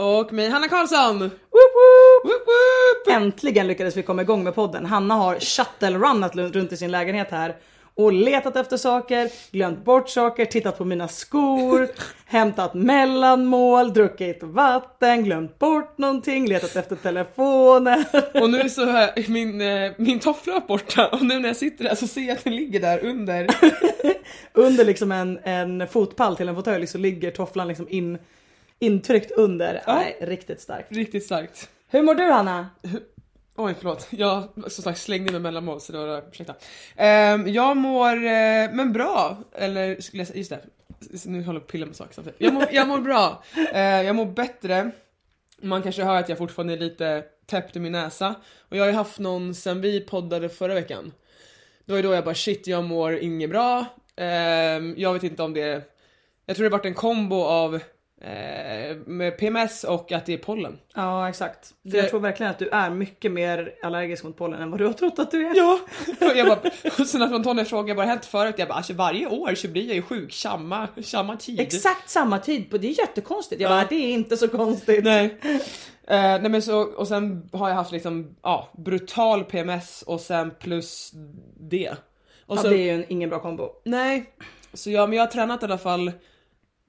Och mig Hanna Karlsson! Woop woop! Woop woop! Äntligen lyckades vi komma igång med podden. Hanna har shuttle-runnat runt i sin lägenhet här och letat efter saker, glömt bort saker, tittat på mina skor, hämtat mellanmål, druckit vatten, glömt bort någonting, letat efter telefonen. Och nu är så här, min, eh, min toffla är borta och nu när jag sitter där så ser jag att den ligger där under. Under liksom en, en fotpall till en fåtölj så ligger tofflan liksom in, intryckt under. Ja. Nej, riktigt starkt. Riktigt starkt. Hur mår du Hanna? Oj förlåt, jag som sagt slängde med mellanmål så det var, ursäkta. Ehm, jag mår, eh, men bra, eller skulle jag säga, just det. Nu håller jag på att pilla med saker samtidigt. Jag mår, jag mår bra, Eh, jag mår bättre. Man kanske hör att jag fortfarande är lite täppt i min näsa. Och jag har ju haft någon sen vi poddade förra veckan. Det var ju då jag bara shit, jag mår inget bra. Ehm, jag vet inte om det Jag tror det varit en kombo av med PMS och att det är pollen. Ja exakt. För jag tror verkligen att du är mycket mer allergisk mot pollen än vad du har trott att du är. Ja! jag bara, och sen när Antonija frågade, jag bara hänt förut, jag bara alltså varje år så blir jag ju sjuk samma, samma tid. Exakt samma tid på, det är jättekonstigt. Jag Ja. bara, det är inte så konstigt. Nej. Eh, nej men så, och sen har jag haft liksom, ja, brutal PMS och sen plus det. Och Ja, så, det är ju en, ingen bra kombo. Nej, så jag, men jag har tränat i alla fall,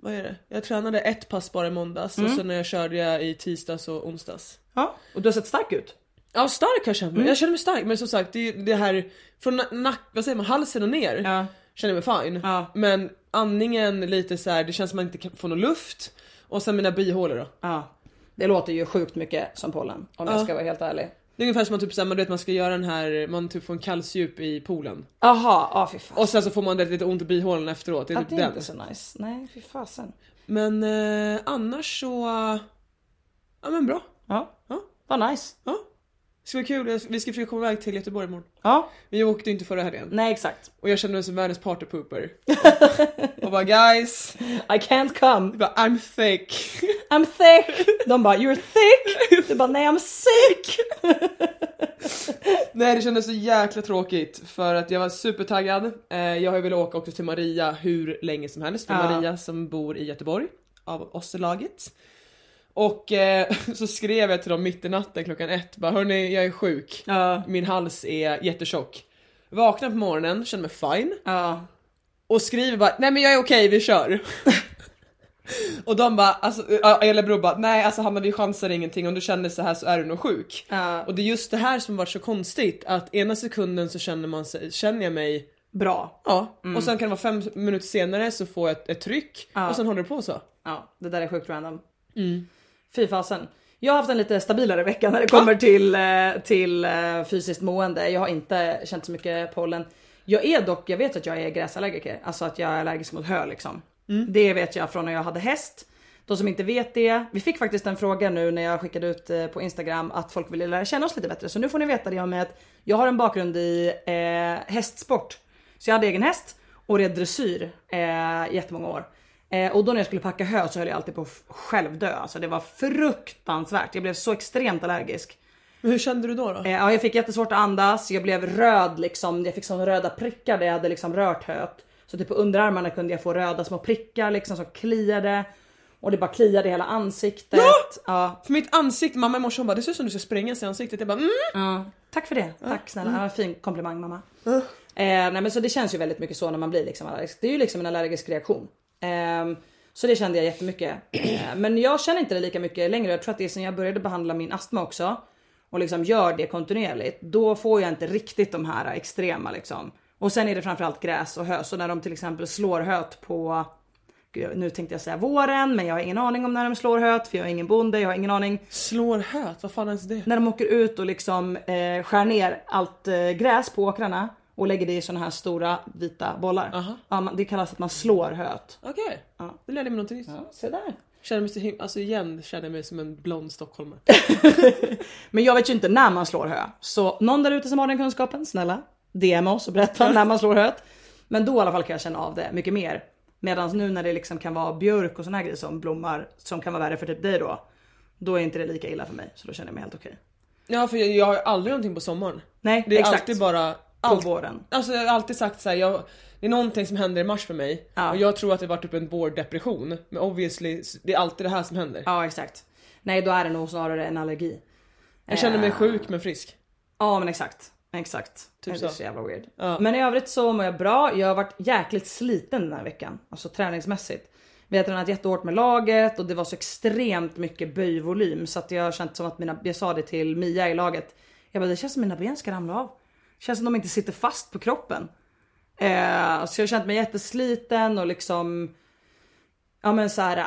vad är det? Jag tränade ett pass bara i måndags och sen när jag körde jag i tisdags och onsdags. Ja. Och du har sett stark ut. Ja stark har jag känt mig, jag känner mig stark men som sagt det, det här från na- nack, vad säger man, halsen och ner Ja. känner jag mig fine. Ja. Men andningen lite så här, det känns som man inte kan få någon luft. Och sen mina bihålor då. Ja. Det låter ju sjukt mycket som pollen om jag Ja. ska vara helt ärlig. Det är ungefär som typ, så här, man, vet, man ska göra den här, man typ får en kallsup i poolen. Jaha, ja fy fan. Och sen så får man lite ont i bihålan efteråt. Det är Ja, typ det är den. inte så nice. Nej fy fasen. Men eh, annars så... Ja men bra. Ja, Ja. vad nice. Ja. Det ska vara kul, vi ska försöka komma iväg till Göteborg imorgon. Ja, Vi åkte ju inte förra helgen. nej exakt. Och jag kände mig som världens partypooper. och bara guys, I can't come. jag bara, I'm thick. I'm thick. De bara you're thick. Du bara nej I'm sick. Nej det kändes så jäkla tråkigt för att jag var supertaggad. Eh, jag har ju velat åka också till Maria hur länge som helst. För Ja. Maria som bor i Göteborg av oss i laget. Och eh, så skrev jag till dem mitt i natten klockan ett bara hörni jag är sjuk. Ja, Min hals är jättetjock. Vaknar på morgonen, känner mig fine. ja. Och skriver bara nej men jag är okej vi kör. och de bara, alltså, ja, eller bror bara nej alltså Hanna vi chansar ingenting om du känner så här så är du nog sjuk. Ja. Och det är just det här som varit så konstigt att ena sekunden så känner, man sig, känner jag mig Bra. Ja, och sen kan det vara fem minuter senare så får jag ett, ett tryck och sen håller det på så. Ja, det där är sjukt random. Fy fasen. Jag har haft en lite stabilare vecka när det kommer till, eh, till eh, fysiskt mående. Jag har inte känt så mycket pollen. Jag är dock, jag vet att jag är gräsallergiker, alltså att jag är allergisk mot hö liksom. Det vet jag från när jag hade häst. De som inte vet det, vi fick faktiskt en fråga nu när jag skickade ut eh, på Instagram att folk ville lära känna oss lite bättre. Så nu får ni veta det om att jag har en bakgrund i eh, hästsport. Så jag hade egen häst och red dressyr eh, jättemånga år. Eh, och då när jag skulle packa hö så höll jag alltid på att självdö. Alltså det var fruktansvärt. Jag blev så extremt allergisk. Men hur kände du då? då? Eh, ja, jag fick jättesvårt att andas, jag blev röd liksom. Jag fick såna röda prickar där jag hade liksom rört höet. Så typ på underarmarna kunde jag få röda små prickar liksom som kliade. Och det bara kliade i hela ansiktet. Ja! ja. För mitt ansikte, mamma i morse hon bara det ser ut som du ska sprängas i ansiktet. Jag bara mm. Ja, tack för det. Tack snälla. Ja, fin komplimang mamma. Eh, nej men så det känns ju väldigt mycket så när man blir liksom allergisk. Det är ju liksom en allergisk reaktion. Ehm, så det kände jag jättemycket. Eh, men jag känner inte det lika mycket längre. Jag tror att det är sen jag började behandla min astma också och liksom gör det kontinuerligt. Då får jag inte riktigt de här extrema liksom. Och sen är det framförallt gräs och hö. Så när de till exempel slår höet på Gud, nu tänkte jag säga våren, men jag har ingen aning om när de slår höet för jag är ingen bonde, jag har ingen aning. Slår höet, vad fan är ens det? När de åker ut och liksom eh, skär ner allt eh, gräs på åkrarna och lägger det i såna här stora vita bollar. Aha. Ja, man, det kallas att man slår höet. Okej, Ja. då lärde mig någonting nytt. Ja, se där. Känner mig så him- alltså igen känner mig som en blond stockholmare. Men jag vet ju inte när man slår hö. Så någon där ute som har den kunskapen, snälla DM oss och berätta när man slår höet. Men då i alla fall kan jag känna av det mycket mer. Medan nu när det liksom kan vara björk och såna här grejer som blommar som kan vara värre för typ dig då. Då är inte det lika illa för mig så då känner jag mig helt okej. Ja för jag, jag har ju aldrig någonting på sommaren. Nej Det är exakt. alltid bara... på Allt, våren. alltså jag har alltid sagt såhär, jag, det är någonting som händer i mars för mig. Ja. Och jag tror att det var typ en vårdepression. Men obviously, det är alltid det här som händer. Ja exakt. Nej då är det nog snarare en allergi. Jag känner mig Eh, sjuk men frisk. Ja men exakt. Exakt. Typ det är så. så jävla weird. Ja. Men i övrigt så mår jag bra. Jag har varit jäkligt sliten den här veckan. Alltså träningsmässigt. Vi har tränat jättehårt med laget och det var så extremt mycket böjvolym så att jag har känt som att mina, jag sa det till Mia i laget. Jag bara det känns som mina ben ska ramla av. Känns som de inte sitter fast på kroppen. Eh, så jag har känt mig jättesliten och liksom Ja men så här, eh,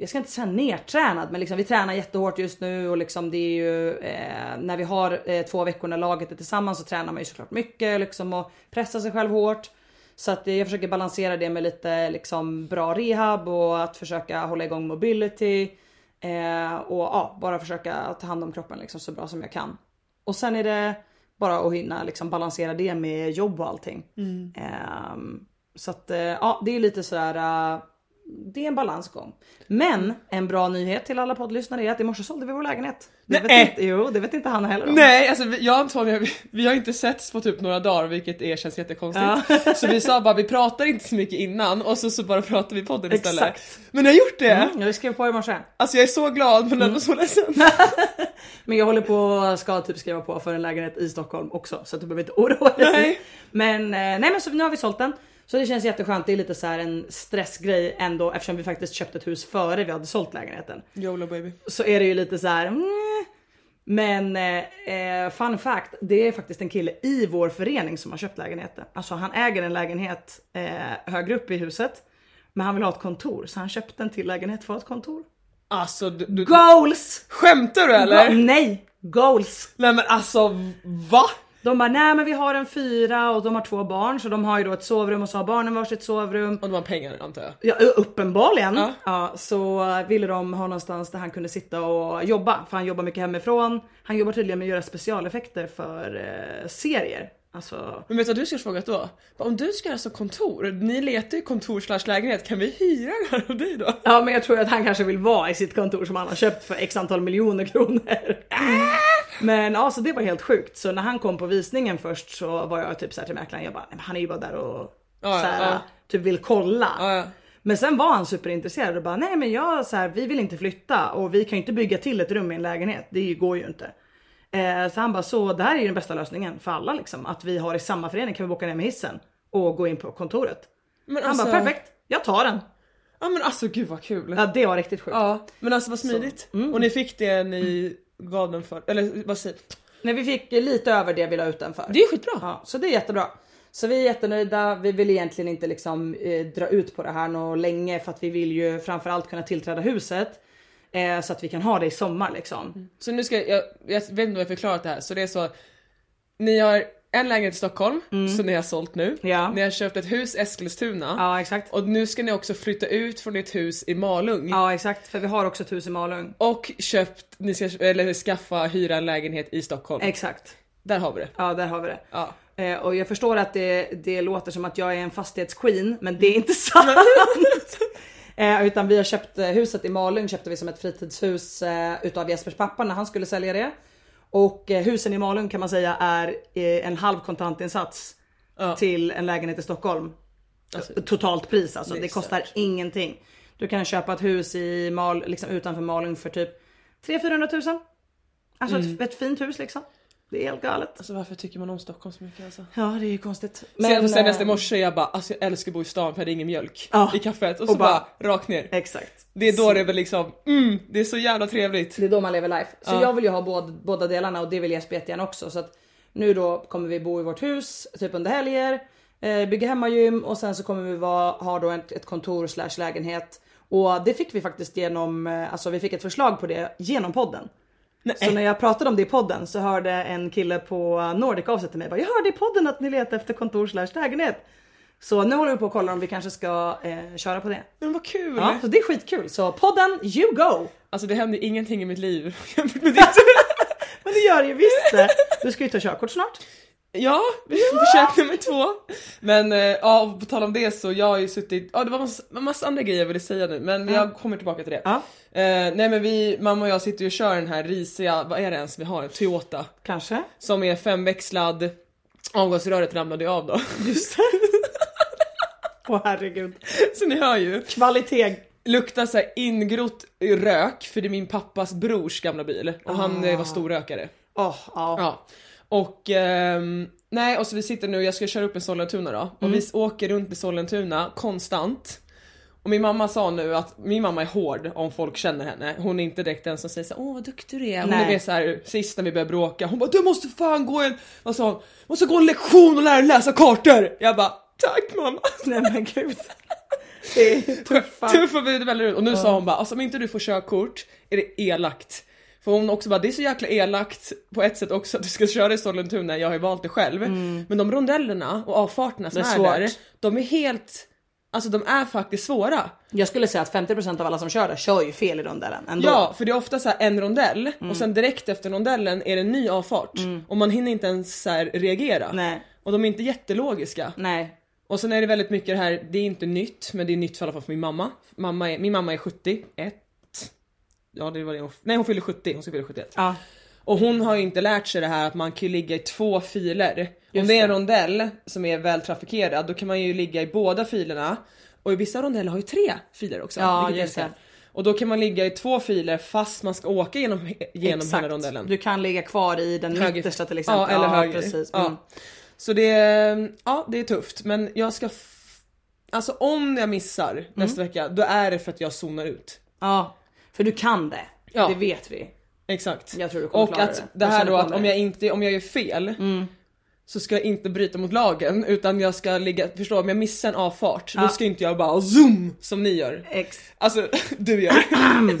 jag ska inte säga nertränad men liksom vi tränar jättehårt just nu och liksom det är ju eh, när vi har eh, två veckor när laget är tillsammans så tränar man ju såklart mycket liksom och pressar sig själv hårt. Så att eh, jag försöker balansera det med lite liksom bra rehab och att försöka hålla igång mobility. Eh, och ja, bara försöka ta hand om kroppen liksom så bra som jag kan. Och sen är det bara att hinna liksom balansera det med jobb och allting. Ehm, så att eh, ja, det är lite sådär. Det är en balansgång. Men en bra nyhet till alla poddlyssnare är att i morse sålde vi vår lägenhet. Det vet Nej. inte, jo, det vet inte han heller om. Nej, alltså vi- jag och Antonija, vi, vi har inte setts på typ några dagar vilket är, känns jättekonstigt. Så vi sa bara vi pratar inte så mycket innan och så, så bara pratar vi i podden istället. Exakt. Men jag har gjort det! Mm, jag skrev på i morse. Alltså jag är så glad men Mm. ändå så ledsen. Men jag håller på ska typ skriva på för en lägenhet i Stockholm också så du behöver inte oroa dig. Nej. Men eh, nej men så nu har vi sålt den. Så det känns jätteskönt. Det är lite så här en stressgrej ändå eftersom vi faktiskt köpte ett hus före vi hade sålt lägenheten. YOLO baby. Så är det ju lite så här. mm. Men eh, eh, fun fact, det är faktiskt en kille i vår förening som har köpt lägenheten. Alltså han äger en lägenhet eh, högre upp i huset. Men han vill ha ett kontor så han köpte en till lägenhet för ett kontor. Alltså du, du Goals! skämtar du eller? Go- nej, goals! Nej men alltså va? De bara nej men vi har en fyra och de har två barn så de har ju då ett sovrum och så har barnen varsitt sovrum. Och de har pengar antar jag. Ja, uppenbarligen. Ja. Ja. så ville de ha någonstans där han kunde sitta och jobba. För han jobbar mycket hemifrån. Han jobbar tydligen med att göra specialeffekter för eh, serier. Alltså, Men vet du vad du skulle frågat då? Om du ska göra kontor, ni letar ju kontor slash lägenhet, kan vi hyra den här av dig då? ja men jag tror att han kanske vill vara i sitt kontor som han har köpt för x antal miljoner kronor. Men ja, så det var helt sjukt. Så när han kom på visningen först så var jag typ så här till mäklaren, jag bara, "Nej, men han är ju bara där och Ja, så här, ja. typ vill kolla. Ja. Men sen var han superintresserad och bara nej men jag så här, vi vill inte flytta och vi kan ju inte bygga till ett rum i en lägenhet. Det går ju inte. Eh, så han bara så det här är ju den bästa lösningen för alla liksom att vi har i samma förening kan vi boka ner med hissen och gå in på kontoret. Men Han alltså, bara perfekt, jag tar den. Ja men alltså gud vad kul. Ja det var riktigt sjukt. Ja, men alltså vad smidigt. Mm. Och ni fick det ni gav den för, eller vad säger Nej vi fick lite över det vi la ut den för. Det är skitbra. Ja, så det är jättebra. Så vi är jättenöjda. Vi vill egentligen inte liksom eh, dra ut på det här nå länge för att vi vill ju framförallt kunna tillträda huset eh, så att vi kan ha det i sommar liksom. Så nu ska jag, jag vet inte om jag har förklarat det här, så det är så Ni har en lägenhet i Stockholm, så ni har sålt nu. Mm. Ja. Ni har köpt ett hus i Eskilstuna. Ja exakt. Och nu ska ni också flytta ut från ert hus i Malung. Ja exakt, för vi har också ett hus i Malung. Och köpt, ni ska eller skaffa, hyra en lägenhet i Stockholm. Exakt. Där har vi det. Ja där har vi det. Ja. Eh, och jag förstår att det, det låter som att jag är en fastighetsqueen, men det är inte sant. eh, utan vi har köpt eh, huset i Malung köpte vi som ett fritidshus eh, utav Jespers pappa när han skulle sälja det. Och eh, husen i Malung kan man säga är eh, en halv kontantinsats Ja. till en lägenhet i Stockholm. Alltså, Totalt pris alltså, det det kostar stört. ingenting. Du kan köpa ett hus i Mal, liksom utanför Malung för typ 300-400 tusen. Alltså ett, ett fint hus liksom. Det är helt galet. Alltså varför tycker man om Stockholm så mycket alltså? Ja det är ju konstigt. Men, senast i eh, morse jag bara alltså jag älskar att bo i stan för jag hade ingen mjölk Ja. i kaffet och, Och så bara, bara- rakt ner. Exakt. Det är då det är väl liksom, mm, det är så jävla trevligt. Det är då man lever life. Så Ja. jag vill ju ha båda, båda delarna och det vill Jesper jättegärna också. Så att nu då kommer vi bo i vårt hus typ under helger, eh, bygga hemmagym och sen så kommer vi vara, ha då ett, ett kontor slash lägenhet. Och det fick vi faktiskt genom, eh, alltså vi fick ett förslag på det genom podden. Så när jag pratade om det i podden så hörde en kille på Nordic av sig till mig bara, jag hörde i podden att ni letar efter kontor slash lägenhet. Så nu håller vi på att kolla om vi kanske ska eh, köra på det. Men vad kul! Ja, så det är skitkul. Så podden, you go! Alltså det händer ingenting i mitt liv jämfört med ditt. Men det gör det ju visst. Du ska ju ta körkort snart. Ja, försök nummer två. Men eh, ja, och på tal om det så jag har ju suttit, ja det var massa, massa andra grejer jag ville säga nu men jag kommer tillbaka till det. Ja. Eh, nej men vi, mamma och jag sitter ju och kör den här risiga, vad är det ens vi har? En Toyota. Kanske. Som är femväxlad, avgasröret ramlade ju av då. Just det. Åh herregud. så ni hör ju. Kvalitet. Luktar så här ingrott rök för det är min pappas brors gamla bil och han eh, var storrökare. Åh, ja. Ja. Och ehm, nej och så vi sitter nu, jag ska köra upp i Sollentuna då och vi åker runt i Sollentuna konstant. Och min mamma sa nu att min mamma är hård om folk känner henne. Hon är inte direkt den som säger så här, åh vad duktig du är. Hon är Nej. mer såhär, sist när vi började bråka, hon bara du måste fan gå en, vad sa hon? Måste gå en lektion och lära dig läsa kartor. Jag bara tack mamma. Nej men gud. Det är tuffa. Tuffa väljer ut. Och nu sa hon bara, alltså om inte du får körkort är det elakt. För hon också bara, det är så jäkla elakt på ett sätt också att du ska köra i Sollentuna, jag har ju valt det själv. Men de rondellerna och avfarterna som Mm. Är, är där, de är helt, alltså de är faktiskt svåra. Jag skulle säga att 50% av alla som kör där kör ju fel i rondellen ändå. Ja, för det är ofta så här en rondell Mm. och sen direkt efter rondellen är det en ny avfart. Och man hinner inte ens så reagera. Nej. Och de är inte jättelogiska. Nej. Och sen är det väldigt mycket det här, det är inte nytt, men det är nytt för alla fall för min mamma. mamma är, min mamma är 71. Ja det var det hon, nej hon fyller 70, hon ska fylla 71. Ja. Och hon har ju inte lärt sig det här att man kan ligga i två filer. Om Just det är en rondell som är väl trafikerad då kan man ju ligga i båda filerna. Och i vissa rondeller har ju tre filer också. Ja, just det. Och då kan man ligga i två filer fast man ska åka genom, genom Exakt. hela rondellen. Du kan ligga kvar i den Höger- mittersta till exempel. Ja, eller höger. Precis. Ja. Mm. Så det, ja, det är tufft men jag ska Alltså om jag missar Mm. nästa vecka då är det för att jag zonar ut. ja. För du kan det. Ja. Det vet vi. Exakt. Jag tror du kommer Och klara att det. det här då att om jag inte, om jag gör fel så ska jag inte bryta mot lagen utan jag ska ligga, förstå om jag missar en avfart då ska inte jag bara zoom som ni gör. Ex. Alltså du gör.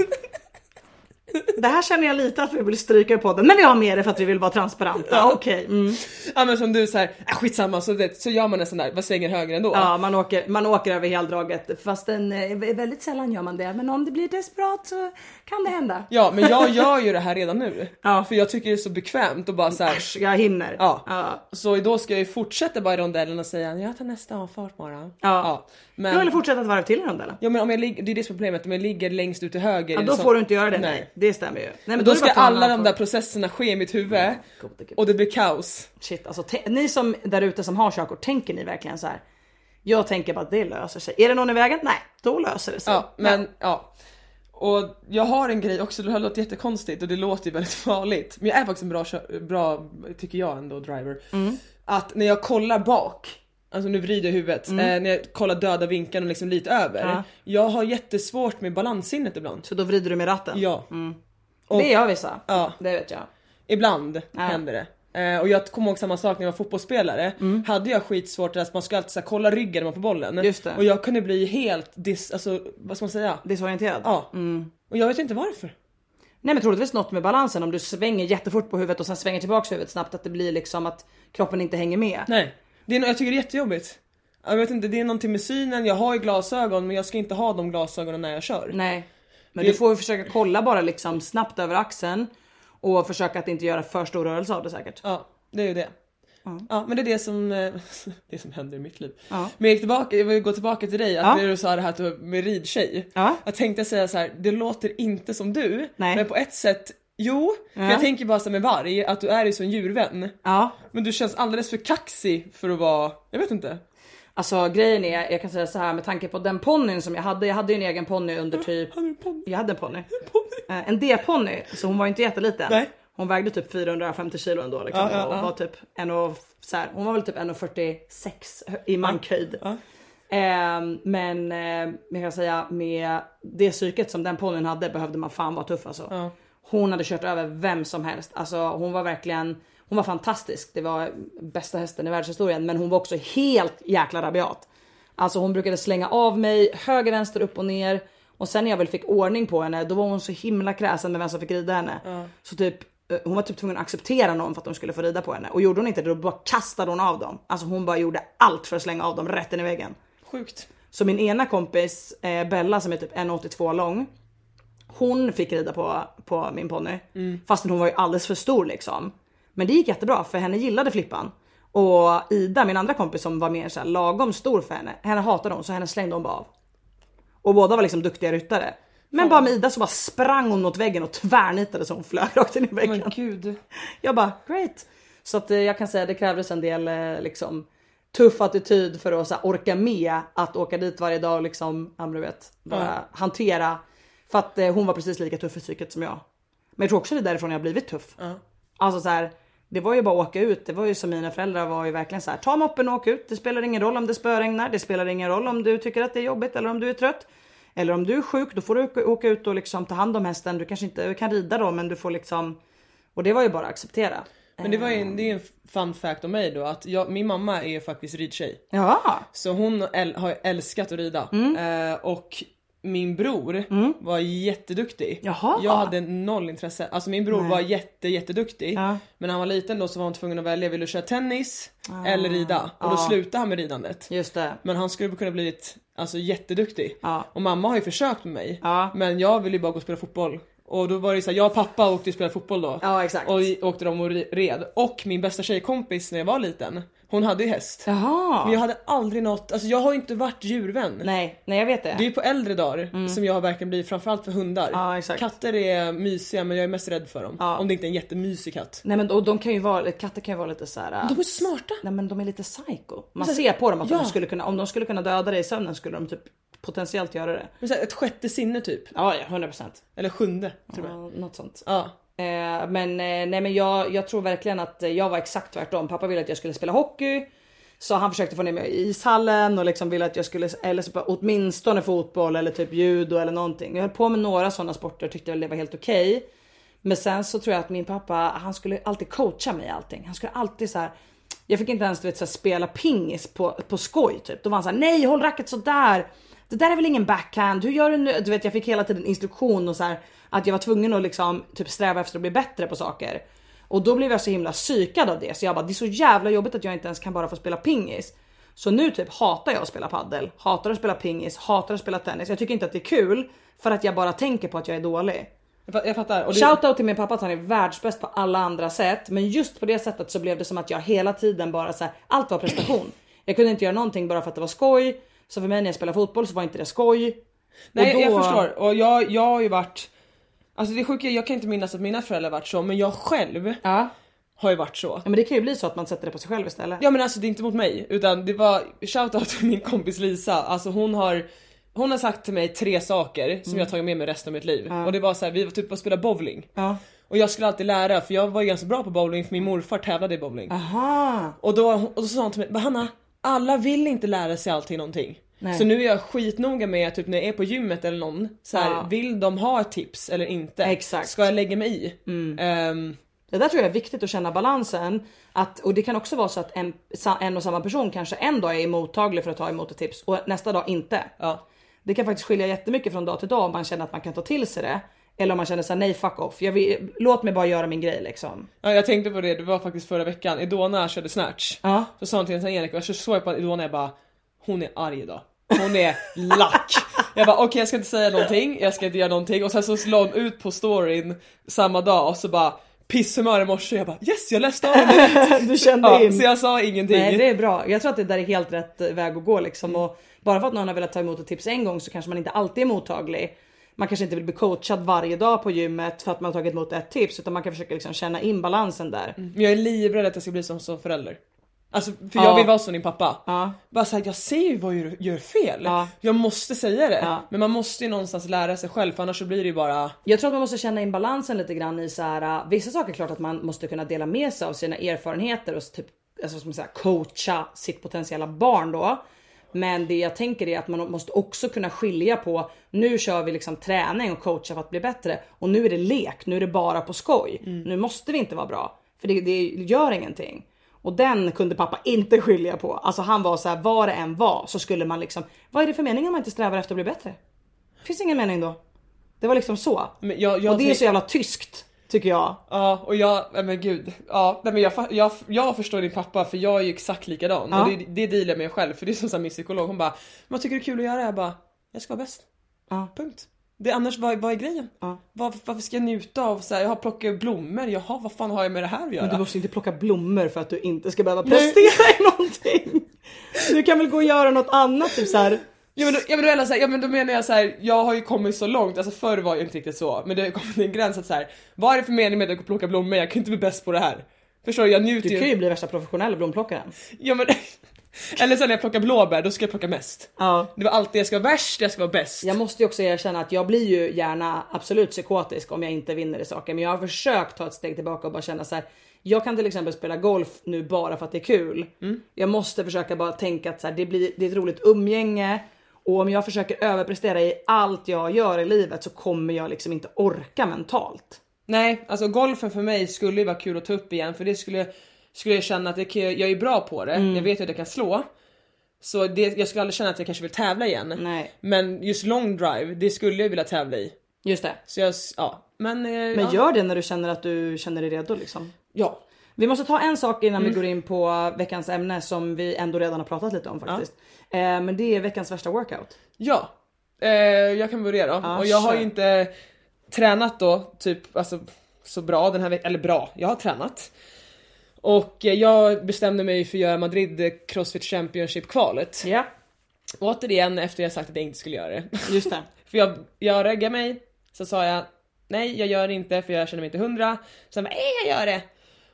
Det här känner jag lite att vi vill stryka i podden, men vi har med det för att vi vill vara transparenta. Ja. Okej. Mm. ja men som du såhär, äh, skitsamma så, vet, så gör man en sån där, vad svänger höger ändå? Ja, man åker, man åker över heldraget fast en, eh, väldigt sällan gör man det. Men om det blir desperat så kan det hända. Ja men jag gör ju det här redan nu. Ja. För jag tycker det är så bekvämt och bara såhär Äsch, jag hinner. Ja. ja. Så då ska jag ju fortsätta bara i rondellen och säga jag tar nästa avfart bara. Ja. Men, Du vill fortsätta ett varv till i rondellen. ja men om jag ligger, det är det som är problemet, om jag ligger längst ut till höger. Ja, då så- får du inte göra det. Nej. Nej, det stämmer ju. Nej, men då då ska alla de där processerna ske i mitt huvud Gode gud. och det blir kaos. Shit, alltså ni som där ute som har körkort, tänker ni verkligen så här? Jag tänker bara att det löser sig. Är det någon i vägen? Nej, då löser det sig. Ja, men ja. Och jag har en grej också, det här låter jättekonstigt och det låter ju väldigt farligt. Men jag är faktiskt en bra, bra tycker jag ändå, driver. Mm. Att när jag kollar bak, alltså nu vrider jag huvudet, eh, när jag kollar döda vinkeln och liksom lite över. Mm. Ja. Jag har jättesvårt med balanssinnet ibland. Så då vrider du med ratten? Ja. Och Det gör vissa. Ja. Det vet jag. ibland händer det. Eh, och jag kommer ihåg samma sak när jag var fotbollsspelare. Hade jag skitsvårt att man ska alltid så här, kolla ryggen när man får bollen. Mm. Just det. Och jag kunde bli helt dis, alltså vad ska man säga? Desorienterad? Ja. Och jag vet inte varför. Nej men troligtvis något med balansen om du svänger jättefort på huvudet och sen svänger tillbaks huvudet snabbt att det blir liksom att kroppen inte hänger med. Nej. Det är, jag tycker det är jättejobbigt. Jag vet inte, det är någonting med synen, jag har ju glasögon men jag ska inte ha de glasögonen när jag kör. Nej. Men Det- du får ju försöka kolla bara liksom snabbt över axeln och försöka att inte göra för stor rörelse av det säkert. Ja, det är ju det. Ja men det är det som, eh, det som händer i mitt liv. Ja. Men jag gick tillbaka, jag vill gå tillbaka till dig, att Ja. du sa det här att du var med ridtjej. Ja. Jag tänkte säga så här, det låter inte som du, Nej. men på ett sätt Jo, för Ja. jag tänker bara så med varg, att du är ju en djurvän. Ja. Men du känns alldeles för kaxig för att vara, jag vet inte. Alltså grejen är, jag kan säga så här med tanke på den ponnyn som jag hade. Jag hade ju en egen ponny under typ. Hade du en ponny? Jag hade en ponny. Eh, En D-ponny, så hon var ju inte jätteliten. Nej. Hon vägde typ 450 kilo ändå liksom, Ja, ja, och var typ en och, så här, hon var väl typ 1,46 i mankhöjd. Ehm, men eh, jag kan säga med det psyket som den ponnyn hade behövde man fan vara tuff alltså. Hon hade kört över vem som helst. Alltså hon var verkligen, hon var fantastisk. Det var bästa hästen i världshistorien, men hon var också helt jäkla rabiat. Alltså hon brukade slänga av mig höger, vänster, upp och ner. Och sen när jag väl fick ordning på henne, då var hon så himla kräsen med vem som fick rida henne. Så typ eh, hon var typ tvungen att acceptera någon för att de skulle få rida på henne. Och gjorde hon inte det, då bara kastade hon av dem. Alltså hon bara gjorde allt för att slänga av dem rätt in i väggen. Sjukt. Så min ena kompis eh, Bella som är typ 1,82 lång. Hon fick rida på, på min ponny. Fastän hon var ju alldeles för stor liksom. Men det gick jättebra för henne gillade Flippan. Och Ida, min andra kompis som var mer så här, lagom stor för henne. Henne hatade hon så henne slängde hon bara av. Och båda var liksom duktiga ryttare. Men bara med Ida så bara sprang hon mot väggen och tvärnitade så hon flög rakt in i väggen. Men gud. Jag bara great. Så att eh, jag kan säga det krävdes en del eh, liksom tuff attityd för att så här, orka med att åka dit varje dag och liksom, ja du vet, bara hantera. För att eh, hon var precis lika tuff i psyket som jag. Men jag tror också det är därifrån jag har blivit tuff. Alltså så här, det var ju bara att åka ut. Det var ju som mina föräldrar var ju verkligen så här. Ta moppen och åk ut. Det spelar ingen roll om det spöregnar. Det spelar ingen roll om du tycker att det är jobbigt eller om du är trött. Eller om du är sjuk, då får du åka- ut och liksom ta hand om hästen. Du kanske inte kan rida då, men du får liksom. Och det var ju bara att acceptera. Men det var ju en, det är en fun fact om mig då att jag, min mamma är faktiskt ridtjej. Ja, Så hon äl, har älskat att rida. Eh, och min bror var jätteduktig. Jaha. Jag hade noll intresse. Alltså min bror var jätte jätteduktig. Ja. Men när han var liten då så var han tvungen att välja, vill du köra tennis eller rida? Och då slutade han med ridandet. just det. Men han skulle kunna blivit alltså, jätteduktig. Ja. Och mamma har ju försökt med mig. Men jag ville ju bara gå och spela fotboll. Och då var det så här, jag och pappa åkte och spelade fotboll då. Ja, exakt. Och åkte de och red. Och min bästa tjejkompis när jag var liten, hon hade ju häst. Jaha. Men jag hade aldrig något, alltså jag har ju inte varit djurvän. Nej, nej jag vet det. Det är på äldre dagar som jag har verkligen blivit, framförallt för hundar. Ja, exakt. Katter är mysiga men jag är mest rädd för dem. Ja. Om det inte är en jättemysig katt. Nej men och de kan ju vara, katter kan ju vara lite så här. De är smarta! Nej men de är lite psycho. Man så- ser på dem att ja. de skulle kunna, om de skulle kunna döda dig i sömnen skulle de typ potentiellt göra det. Men så här, ett sjätte sinne typ. Ja, ja 100%. Eller sjunde till och med. Ja, något sånt. Ja. Eh, men eh, nej men jag, jag tror verkligen att jag var exakt tvärtom. Pappa ville att jag skulle spela hockey. Så han försökte få ner mig i ishallen och liksom ville att jag skulle, eller åtminstone fotboll eller typ judo eller någonting. Jag höll på med några sådana sporter tyckte väl det var helt okej. Men sen så tror jag att min pappa, han skulle alltid coacha mig i allting. Han skulle alltid så här. Jag fick inte ens du vet, så här, spela pingis på, på skoj typ. Då var han så här, nej håll racket sådär. Det där är väl ingen backhand, hur gör du nu? Du vet jag fick hela tiden instruktion och så här att jag var tvungen att liksom typ sträva efter att bli bättre på saker. Och då blev jag så himla psykad av det så jag bara det är så jävla jobbigt att jag inte ens kan bara få spela pingis. Så nu typ hatar jag att spela paddel, hatar att spela pingis, hatar att spela tennis. Jag tycker inte att det är kul för att jag bara tänker på att jag är dålig. Jag fa- Jag fattar. Och det, Shoutout till min pappa att han är världsbäst på alla andra sätt. Men just på det sättet så blev det som att jag hela tiden bara så här, allt var prestation. Jag kunde inte göra någonting bara för att det var skoj. Så för mig när jag spelar fotboll så var inte det skoj. nej då- jag förstår. Och jag, jag har ju varit Alltså det sjuka jag kan inte minnas att mina föräldrar varit så men jag själv Ja. har ju varit så. ja, men det kan ju bli så att man sätter det på sig själv istället. Ja men alltså det är inte mot mig utan det var shoutout till min kompis Lisa. Alltså hon har hon har sagt till mig tre saker som jag tagit med mig resten av mitt liv. Och det var så här, vi var typ och spelade bowling. Ja. Och jag skulle alltid lära för jag var ju ganska bra på bowling för min morfar tävlade i bowling. Aha. Och, då, och då sa hon till mig, "Men Hanna, alla vill inte lära sig allting någonting. Nej. Så nu är jag skitnoga med att typ när jag är på gymmet eller någon, så här, Ja. vill de ha tips eller inte? Exakt. Ska jag lägga mig i? Ehm, Det där tror jag är viktigt att känna balansen. Att, och det kan också vara så att en, en och samma person kanske en dag är mottaglig för att ta emot ett tips och nästa dag inte. ja. Det kan faktiskt skilja jättemycket från dag till dag om man känner att man kan ta till sig det. Eller om man känner såhär nej fuck off. Vill, låt mig bara göra min grej liksom. Ja, jag tänkte på det, det var faktiskt förra veckan, Idona körde snatch. Ja. Så sa hon till en Erik, och så såg jag på Idona jag bara, hon är arg idag. Hon är lack. Jag bara okej jag ska inte säga någonting, jag ska inte göra någonting och sen så la hon ut på storyn samma dag och så bara pisshumör i morse jag bara yes jag läste av det. Du kände Ja, in. så jag sa ingenting. Nej det är bra. Jag tror att det där är helt rätt väg att gå liksom. Och bara för att någon har velat ta emot ett tips en gång så kanske man inte alltid är mottaglig. Man kanske inte vill bli coachad varje dag på gymmet för att man har tagit emot ett tips utan man kan försöka liksom känna in balansen där. Men jag är livrädd att jag ska bli som, som förälder. Alltså för Ja. jag vill vara som din pappa. Ja. Bara såhär, jag ser ju vad du gör fel. Ja. Jag måste säga det. Ja. Men man måste ju någonstans lära sig själv för annars så blir det ju bara Jag tror att man måste känna in balansen lite grann i så här. äh, Vissa saker är klart att man måste kunna dela med sig av sina erfarenheter och typ alltså, som säga, coacha sitt potentiella barn då. Men det jag tänker är att man måste också kunna skilja på nu kör vi liksom träning och coacha för att bli bättre och nu är det lek. Nu är det bara på skoj. Nu måste vi inte vara bra för det, det gör ingenting. Och den kunde pappa inte skilja på. Alltså han var så här, vad det än var så skulle man liksom. Vad är det för mening om man inte strävar efter att bli bättre? Finns ingen mening då. Det var liksom så. Jag, jag Och det är så jävla tyskt tycker jag. Ja och jag, nej men gud. Ja, nej men jag, jag, jag förstår din pappa för jag är ju exakt likadan. Ja. Och det, det dealar jag med själv för det är som så min psykolog hon bara Vad tycker du är kul att göra? Jag bara Jag ska vara bäst. Ja. Punkt. Det, annars vad, vad är grejen? Ja. Var, varför ska jag njuta av så här, jag har plockat blommor, jaha vad fan har jag med det här att göra? Men du måste inte plocka blommor för att du inte ska behöva prestera i någonting. Du kan väl gå och göra något annat typ så här. Ja men, då, ja, men, då, är det så här, ja, men då menar jag så här, jag har ju kommit så långt, alltså förr var jag inte riktigt så, men det har kommit till en gräns att så här, vad är det för mening med att plocka blommor? Jag kan inte bli bäst på det här. Förstår du? Jag njuter Du kan ju bli värsta professionella blomplockaren. Ja men, eller sen när jag plockar blåbär, då ska jag plocka mest. Ja. Det var alltid jag ska vara värst, jag ska vara bäst. Jag måste ju också erkänna att jag blir ju gärna absolut psykotisk om jag inte vinner i saker. Men jag har försökt ta ett steg tillbaka och bara känna så här. Jag kan till exempel spela golf nu bara för att det är kul. Jag måste försöka bara tänka att så här, det, blir, det är ett roligt umgänge. Och om jag försöker överprestera i allt jag gör i livet så kommer jag liksom inte orka mentalt. Nej, alltså golfen för mig skulle ju vara kul att ta upp igen för det skulle, skulle jag känna att det, jag är bra på det, Mm. jag vet att jag kan slå. Så det, jag skulle aldrig känna att jag kanske vill tävla igen. Nej. Men just long drive, det skulle jag vilja tävla i. Just det. Så jag, ja. Men, eh, Men ja. gör det när du känner att du känner dig redo liksom. Ja. Vi måste ta en sak innan vi går in på veckans ämne som vi ändå redan har pratat lite om faktiskt. Eh, men det är veckans värsta workout. Ja. Eh, jag kan börja då. Ja, och jag har ju inte tränat då typ alltså, så bra den här veckan, eller bra, jag har tränat. Och eh, jag bestämde mig för att göra Madrid eh, Crossfit Championship kvalet. Ja, Återigen efter jag sagt att jag inte skulle göra det. just det. för jag, jag reggade mig, så sa jag nej jag gör det inte för jag känner mig inte hundra. Sen bara, nej jag gör det.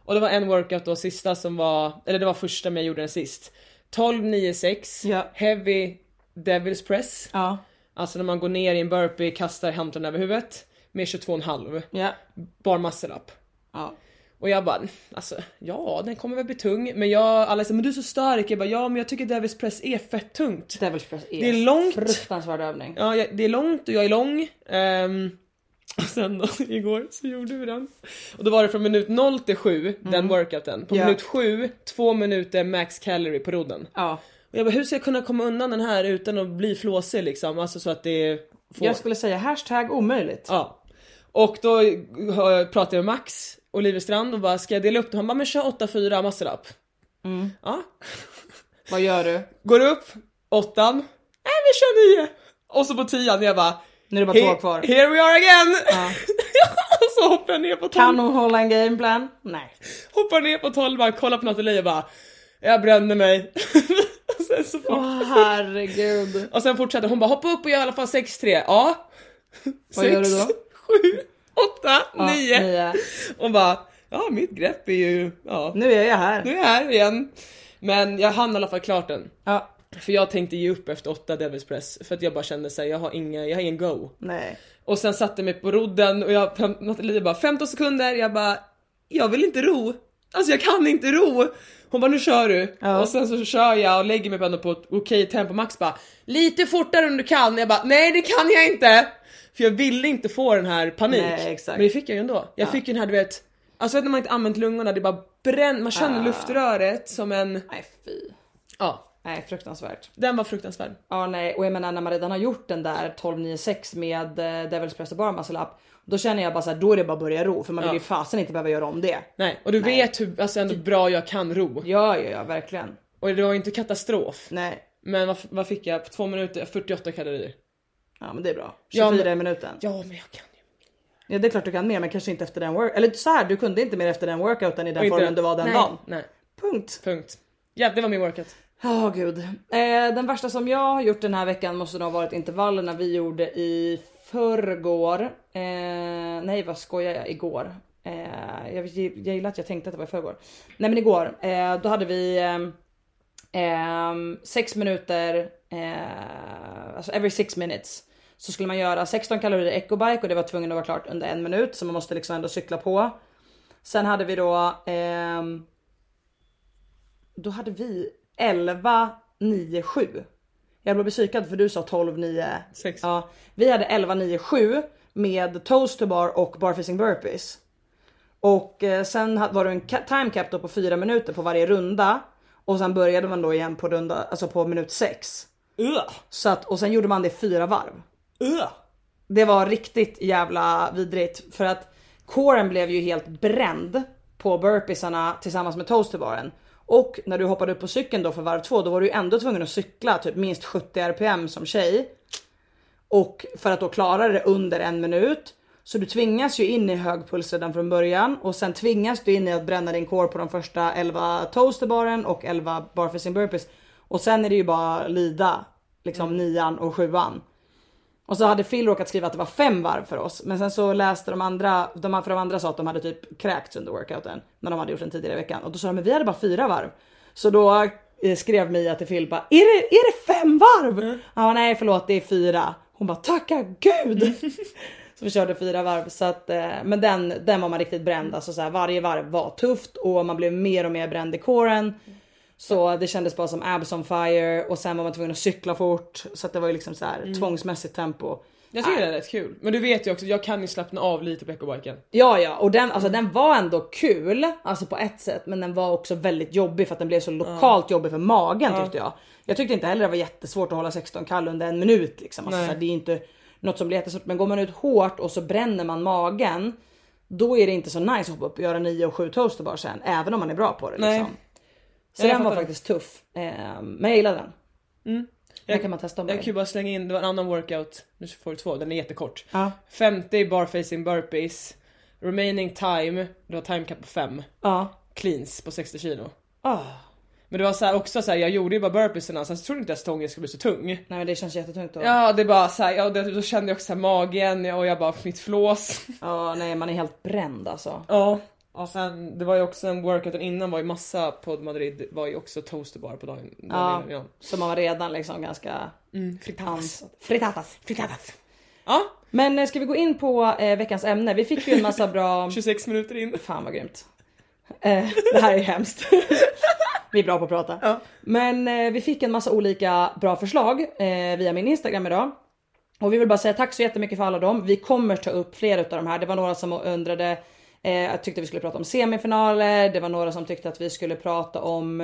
Och det var en workout då, sista som var, eller det var första men jag gjorde den sist. 12, 9, 6, Ja. heavy Devil's press. Ja, Alltså när man går ner i en burpee, kastar handen över huvudet med 22,5 ja, bar muscle up. ja. Och jag bara, alltså ja den kommer väl bli tung men jag, alla säger men du är så stark. Jag bara ja men jag tycker Devil's press är fett tungt. Devil's press är, Det är långt. fruktansvärd övning. Ja det är långt och jag är lång. Ehm, och sen då igår så gjorde vi den. Och då var det från minut 0 till 7 den workouten. På Ja. minut 7, två minuter max calorie på rodden. Ja. Och jag bara hur ska jag kunna komma undan den här utan att bli flåsig liksom? Alltså så att det får... Jag skulle säga hashtag omöjligt. Ja. Och då pratade jag med Max Oliverstrand och bara ska jag dela upp det? Han bara men kör 8-4 muscle up. Mm. Ja. Vad gör du? Går upp, åttan, nej vi kör nio. Och så på tian jag bara Nu är det bara två "He- kvar. Here we are again! Ja. så hoppar jag ner på Kan tolv, hon hålla en gameplan? Nej. hoppar ner på tolvan, kollar på Nathalie och bara jag bränner mig. och, sen så fort, Åh herregud. och sen fortsätter hon bara hoppa upp och gör i alla fall 6-3. Ja. Vad gör du då? 7, 8, Ja, 9. nio. Och bara ja mitt grepp är ju, ja. Nu är jag här. Nu är jag här igen. Men jag hann i alla fall klart den. Ja, För jag tänkte ge upp efter åtta Devils Press för att jag bara kände såhär, jag har inga, jag har ingen go. nej. Och sen satte jag mig på rodden och jag, Nathalie bara 15 sekunder, jag bara jag vill inte ro. Alltså jag kan inte ro. Hon bara nu kör du. Ja. Och sen så kör jag och lägger mig på ett okej tempo. Max bara lite fortare om du kan. Jag bara nej det kan jag inte. För jag ville inte få den här panik. Nej. Men det fick jag ju ändå. Jag fick ju den här du vet, alltså vet när man inte använt lungorna det bara bränner, man känner Ah. luftröret som en, Nej fy. ja. Nej fruktansvärt. Den var fruktansvärd. Ja nej och jag menar när man redan har gjort den där 1296 med eh, Devil's Press bara muscle up Då känner jag bara så här, då är det bara att börja ro för man vill Ja. ju fasen inte behöva göra om det. Nej, och du vet hur alltså, ändå bra jag kan ro. Ja, ja, ja, verkligen. Och det var inte katastrof. Nej, Men vad, vad fick jag? Två minuter 48 kalorier. ja men det är bra. 24 Ja, men- i minuten. Ja. Ja men jag kan ju. det är klart du kan mer men kanske inte efter den work... Eller så här, du kunde inte mer efter den workouten i den inte- formen du var den nej, dagen. Nej, Punkt. punkt. Ja det var min workout. Ja gud. Eh, den värsta som jag har gjort den här veckan måste nog ha varit intervallerna vi gjorde i förrgår. Eh, nej vad skojar jag? Igår. Eh, jag, jag gillar att jag tänkte att det var i förrgår. Nej men igår. Eh, då hade vi ehm, ehm, sex minuter, eh, alltså every six minutes. Så skulle man göra 16 kalorier ecobike och det var tvungen att vara klart under en minut så man måste liksom ändå cykla på. Sen hade vi då eh, då hade vi 11, 9, 7. Jag blev psykad för du sa 12, 9, Sex. Ja, vi hade 11, 9, 7 med toast to bar och barfacing burpees. Och eh, sen var det en time cap då på 4 minuter på varje runda. Och sen började man då igen på runda, alltså på minut 6. Ugh. Så att, och sen gjorde man det fyra varv. Ugh. Det var riktigt jävla vidrigt för att coren blev ju helt bränd på burpeesarna tillsammans med toasterbaren. Och när du hoppade upp på cykeln då för varv två då var du ju ändå tvungen att cykla typ minst 70 rpm som tjej. Och för att då klara det under en minut. Så du tvingas ju in i hög puls redan från början och sen tvingas du in i att bränna din core på de första 11 toasterbaren och 11 barfacing burpees. Och sen är det ju bara lida liksom nian och sjuan. Och så hade Phil råkat skriva att det var fem varv för oss. Men sen så läste de andra, de, för de andra sa att de hade typ kräkts under workouten. När de hade gjort den tidigare i veckan. Och då sa de men vi hade bara fyra varv. Så då eh, skrev Mia till Phil bara är det, är det fem varv? Han bara nej förlåt det är fyra. Hon bara tacka gud. så vi körde fyra varv. Så att, eh, men den, den var man riktigt bränd. Alltså så här, varje varv var tufft och man blev mer och mer bränd i coren. Så det kändes bara som abs on fire och sen var man tvungen att cykla fort. Så att det var ju liksom så här tvångsmässigt tempo. Jag tycker det är rätt kul. Men du vet ju också, jag kan ju slappna av lite på ecobiken. Ja ja och den, alltså, den var ändå kul alltså på ett sätt men den var också väldigt jobbig för att den blev så lokalt jobbig för magen tyckte jag. Jag tyckte inte heller det var jättesvårt att hålla 16 kall under en minut liksom. Alltså, här, det är inte något som blir jättesvårt men går man ut hårt och så bränner man magen då är det inte så nice att hoppa upp och göra 9 och 7 toaster bara sen även om man är bra på det Nej. Så den var faktiskt tuff. Eh, men jag gillade den. Den Jag- kan man testa om Jag kan ju bara slänga in, det var en annan workout, nu får du två, den är jättekort. Ja. 50 barfacing burpees, remaining time, det var time cap på 5. Ja. Cleans på 60 kilo. Ah. Men det var så här, också så här, jag gjorde ju bara burpeesarna, sen så trodde inte att stången skulle bli så tung. Nej men det känns jättetungt då. Ja det är bara så här, ja, det, då kände jag också så magen och jag bara mitt flås. Ja, nej man är helt bränd alltså. Ja. Och sen det var ju också en workouten innan var ju massa på Madrid var ju också toasterbar på dagen. Ja, dagen så man var redan liksom ganska Mm, fritatas. Fritatas. Fritatas. Ja, Men eh, ska vi gå in på eh, veckans ämne? Vi fick ju en massa bra... 26 minuter in. Fan vad grymt. Eh, det här är hemskt. vi är bra på att prata. Ja. Men eh, vi fick en massa olika bra förslag eh, via min Instagram idag. Och vi vill bara säga tack så jättemycket för alla dem. Vi kommer ta upp fler utav de här. Det var några som undrade, eh, jag tyckte vi skulle prata om semifinaler. Det var några som tyckte att vi skulle prata om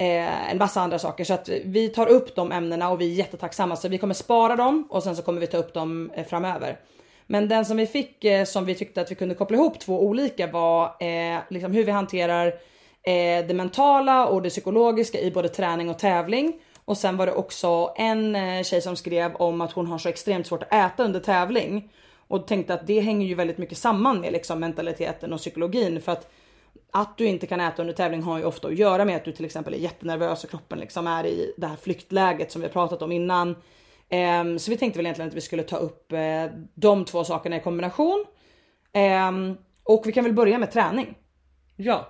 eh, en massa andra saker. Så att vi tar upp de ämnena och vi är jättetacksamma. Så vi kommer spara dem och sen så kommer vi ta upp dem eh, framöver. Men den som vi fick eh, som vi tyckte att vi kunde koppla ihop två olika var eh, liksom hur vi hanterar eh, det mentala och det psykologiska i både träning och tävling. Och sen var det också en eh, tjej som skrev om att hon har så extremt svårt att äta under tävling. Och tänkte att det hänger ju väldigt mycket samman med liksom mentaliteten och psykologin. För att att du inte kan äta under tävling har ju ofta att göra med att du till exempel är jättenervös och kroppen liksom är i det här flyktläget som vi har pratat om innan. Ehm, så vi tänkte väl egentligen att vi skulle ta upp eh, de två sakerna i kombination. Ehm, och vi kan väl börja med träning, Ja.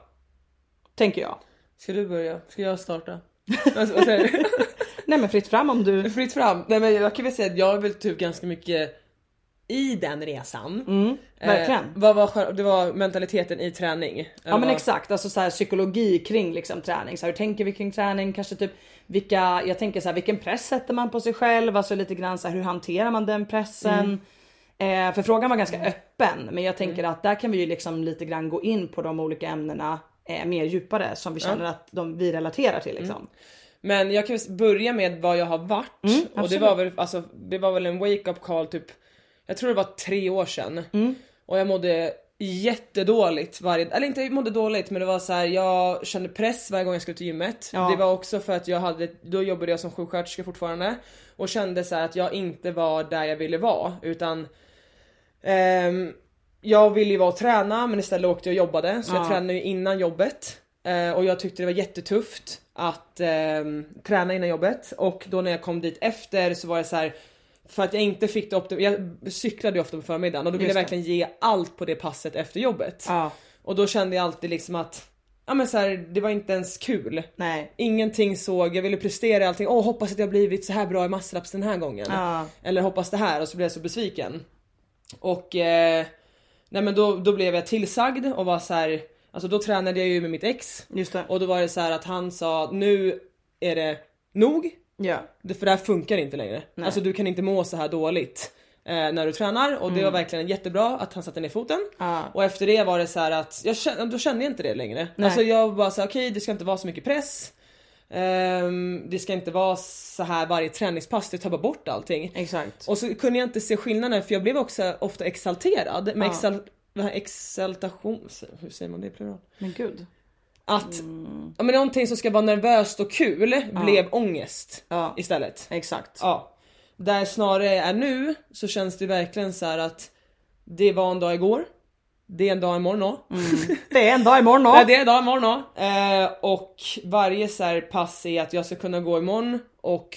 tänker jag. Ska du börja? Ska jag starta? Alltså? Nej men fritt fram om du... Fritt fram. Nej men jag kan väl säga att jag är väl typ ganska mycket i den resan. Mm, verkligen. Eh, vad var, det var mentaliteten i träning. Ja men vad- exakt, alltså så här, psykologi kring liksom träning. Så här, hur tänker vi kring träning? Kanske typ vilka, jag tänker så här, vilken press sätter man på sig själv? Alltså lite grann så här, hur hanterar man den pressen? Eh, för frågan var ganska öppen, men jag tänker att där kan vi ju liksom lite grann gå in på de olika ämnena eh, mer djupare som vi känner att de, vi relaterar till liksom. Men jag kan börja med vad jag har varit. och det var väl alltså, det var väl en wake up call typ. Jag tror det var tre år sedan. Och jag mådde jättedåligt varje, eller inte jag mådde dåligt men det var så här, jag kände press varje gång jag skulle till gymmet. Ja. Det var också för att jag hade, då jobbade jag som sjuksköterska fortfarande och kände så att jag inte var där jag ville vara utan ehm, jag ville ju vara och träna men istället åkte jag och jobbade så jag Ja. tränade ju innan jobbet Eh, och jag tyckte det var jättetufft att ehm, träna innan jobbet och då när jag kom dit efter så var jag så här för att jag inte fick det optim- jag cyklade ju ofta på förmiddagen och då ville jag verkligen ge allt på det passet efter jobbet. Ja, Och då kände jag alltid liksom att, ja men så här, det var inte ens kul. nej. Ingenting såg, jag ville prestera allting, åh hoppas att jag blivit så här bra i masslaps den här gången. Ja. Eller hoppas det här och så blev jag så besviken. Och eh, nej men då, då blev jag tillsagd och var så här, alltså då tränade jag ju med mitt ex. Och då var det så att han sa nu är det nog. Ja. Det, för det här funkar inte längre. Alltså du kan inte må så här dåligt eh, när du tränar och det var verkligen jättebra att han satte ner foten. Mm. Ja. Och efter det var det så här att jag kände, då kände jag inte det längre. Alltså jag bara så här, okej det ska inte vara så mycket press. Ehm, det ska inte vara så här varje träningspass, det tar bara bort allting. Exakt. Och så kunde jag inte se skillnaden för jag blev också ofta exalterad med exal, vad här exaltation, hur säger man det i plural? Men gud. Att Mm. ja, men någonting som ska vara nervöst och kul blev ångest Ja. istället. Exakt. Ja. Där snarare är nu så känns det verkligen så här att det var en dag igår. Det är en dag imorgon också. Det är en dag imorgon. Ja, det är en dag imorgon också. Eh, och varje så här pass är att jag ska kunna gå imorgon och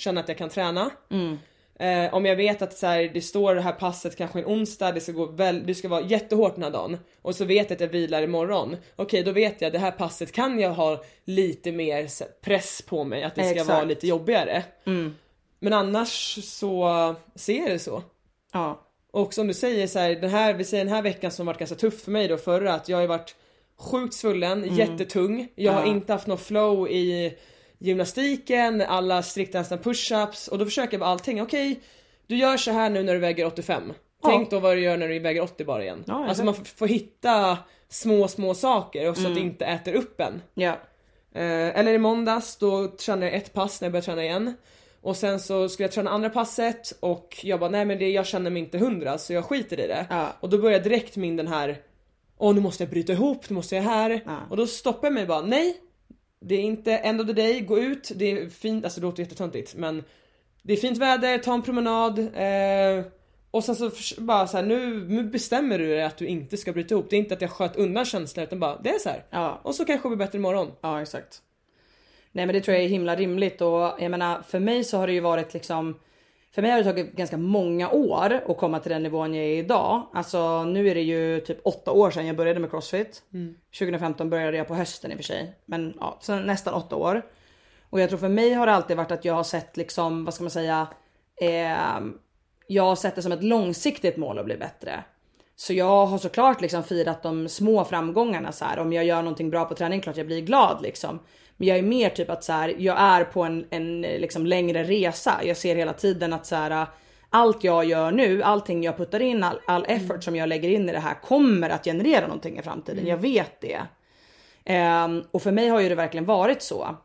Känna att jag kan träna. Eh, om jag vet att så här, det står det här passet kanske en onsdag, det ska, gå väl, det ska vara jättehårt den här dagen och så vet jag att jag vilar imorgon. Okej då vet jag det här passet kan jag ha lite mer press på mig, att det ska Exakt. vara lite jobbigare. Men annars så ser jag det så. Ja. Och som du säger så här, den här, vi säger den här veckan som varit ganska tuff för mig då förra att jag har varit sjukt svullen, jättetung. Jag har inte haft någon flow i gymnastiken, alla striktdansar push-ups och då försöker jag bara allting. Okej, du gör så här nu när du väger 85. Tänk då vad du gör när du väger 80 bara igen. Ja, alltså man får hitta små, små saker och så att det inte äter upp en. Ja. Eh, eller i måndags då tränade jag ett pass när jag började träna igen. Och sen så skulle jag träna andra passet och jag bara nej men det, jag känner mig inte hundra så jag skiter i det. Ja. Och då börjar direkt min den här Åh nu måste jag bryta ihop, nu måste jag här. Ja. Och då stoppar jag mig bara nej. Det är inte end of the day, gå ut, det är fint, alltså det låter jättetöntigt men Det är fint väder, ta en promenad. Eh, och sen så bara så här, nu, nu bestämmer du dig att du inte ska bryta ihop. Det är inte att jag sköt undan känslan utan bara det är så här. Ja. Och så kanske det blir bättre imorgon. Ja exakt. Nej men det tror jag är himla rimligt och jag menar för mig så har det ju varit liksom för mig har det tagit ganska många år att komma till den nivån jag är idag. Alltså nu är det ju typ åtta år sedan jag började med crossfit. 2015 började jag på hösten i och för sig. Men ja, så nästan åtta år. Och jag tror för mig har det alltid varit att jag har sett liksom, vad ska man säga, eh, jag har sett det som ett långsiktigt mål att bli bättre. Så jag har såklart liksom firat de små framgångarna så här. Om jag gör någonting bra på träning, klart jag blir glad liksom. Men jag är mer typ att så här, jag är på en, en liksom längre resa. Jag ser hela tiden att så här, allt jag gör nu, allting jag puttar in, all, all effort som jag lägger in i det här kommer att generera någonting i framtiden. Jag vet det. Ehm, och för mig har ju det verkligen varit så.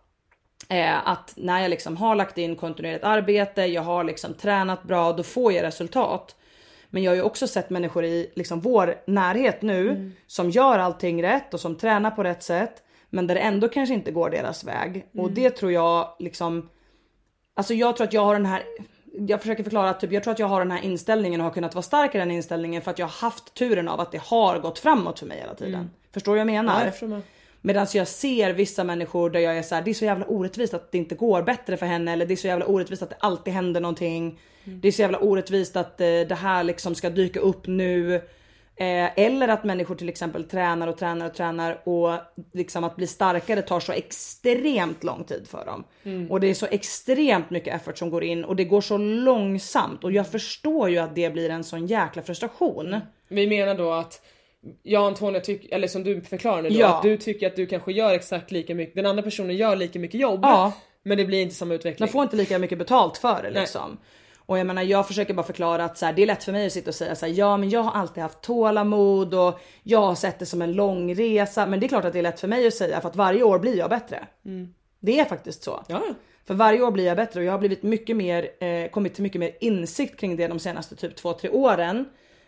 Eh, att när jag liksom har lagt in kontinuerligt arbete, jag har liksom tränat bra, då får jag resultat. Men jag har ju också sett människor i liksom vår närhet nu som gör allting rätt och som tränar på rätt sätt. Men där det ändå kanske inte går deras väg. Och det tror jag liksom Alltså jag tror att jag har den här jag försöker förklara att typ, jag tror att jag har den här inställningen och har kunnat vara stark i den inställningen för att jag har haft turen av att det har gått framåt för mig hela tiden. Förstår du vad jag menar? Mm. Ja. Medan jag ser vissa människor där jag är så här, det är så jävla orättvist att det inte går bättre för henne eller det är så jävla orättvist att det alltid händer någonting. Det är så jävla orättvist att eh, det här liksom ska dyka upp nu. Eh, eller att människor till exempel tränar och tränar och tränar och liksom att bli starkare tar så extremt lång tid för dem. Och det är så extremt mycket effort som går in och det går så långsamt och jag förstår ju att det blir en sån jäkla frustration. Vi menar då att jag och Antonija tycker, eller som du förklarar nu då, Ja. att du tycker att du kanske gör exakt lika mycket, den andra personen gör lika mycket jobb. Ja. Men det blir inte samma utveckling. Man får inte lika mycket betalt för det liksom. Och jag menar jag försöker bara förklara att så här, det är lätt för mig att sitta och säga så här, ja men jag har alltid haft tålamod och jag har sett det som en lång resa. Men det är klart att det är lätt för mig att säga för att varje år blir jag bättre. Det är faktiskt så. Ja. För varje år blir jag bättre och jag har blivit mycket mer, eh, kommit till mycket mer insikt kring det de senaste typ 2-3 åren.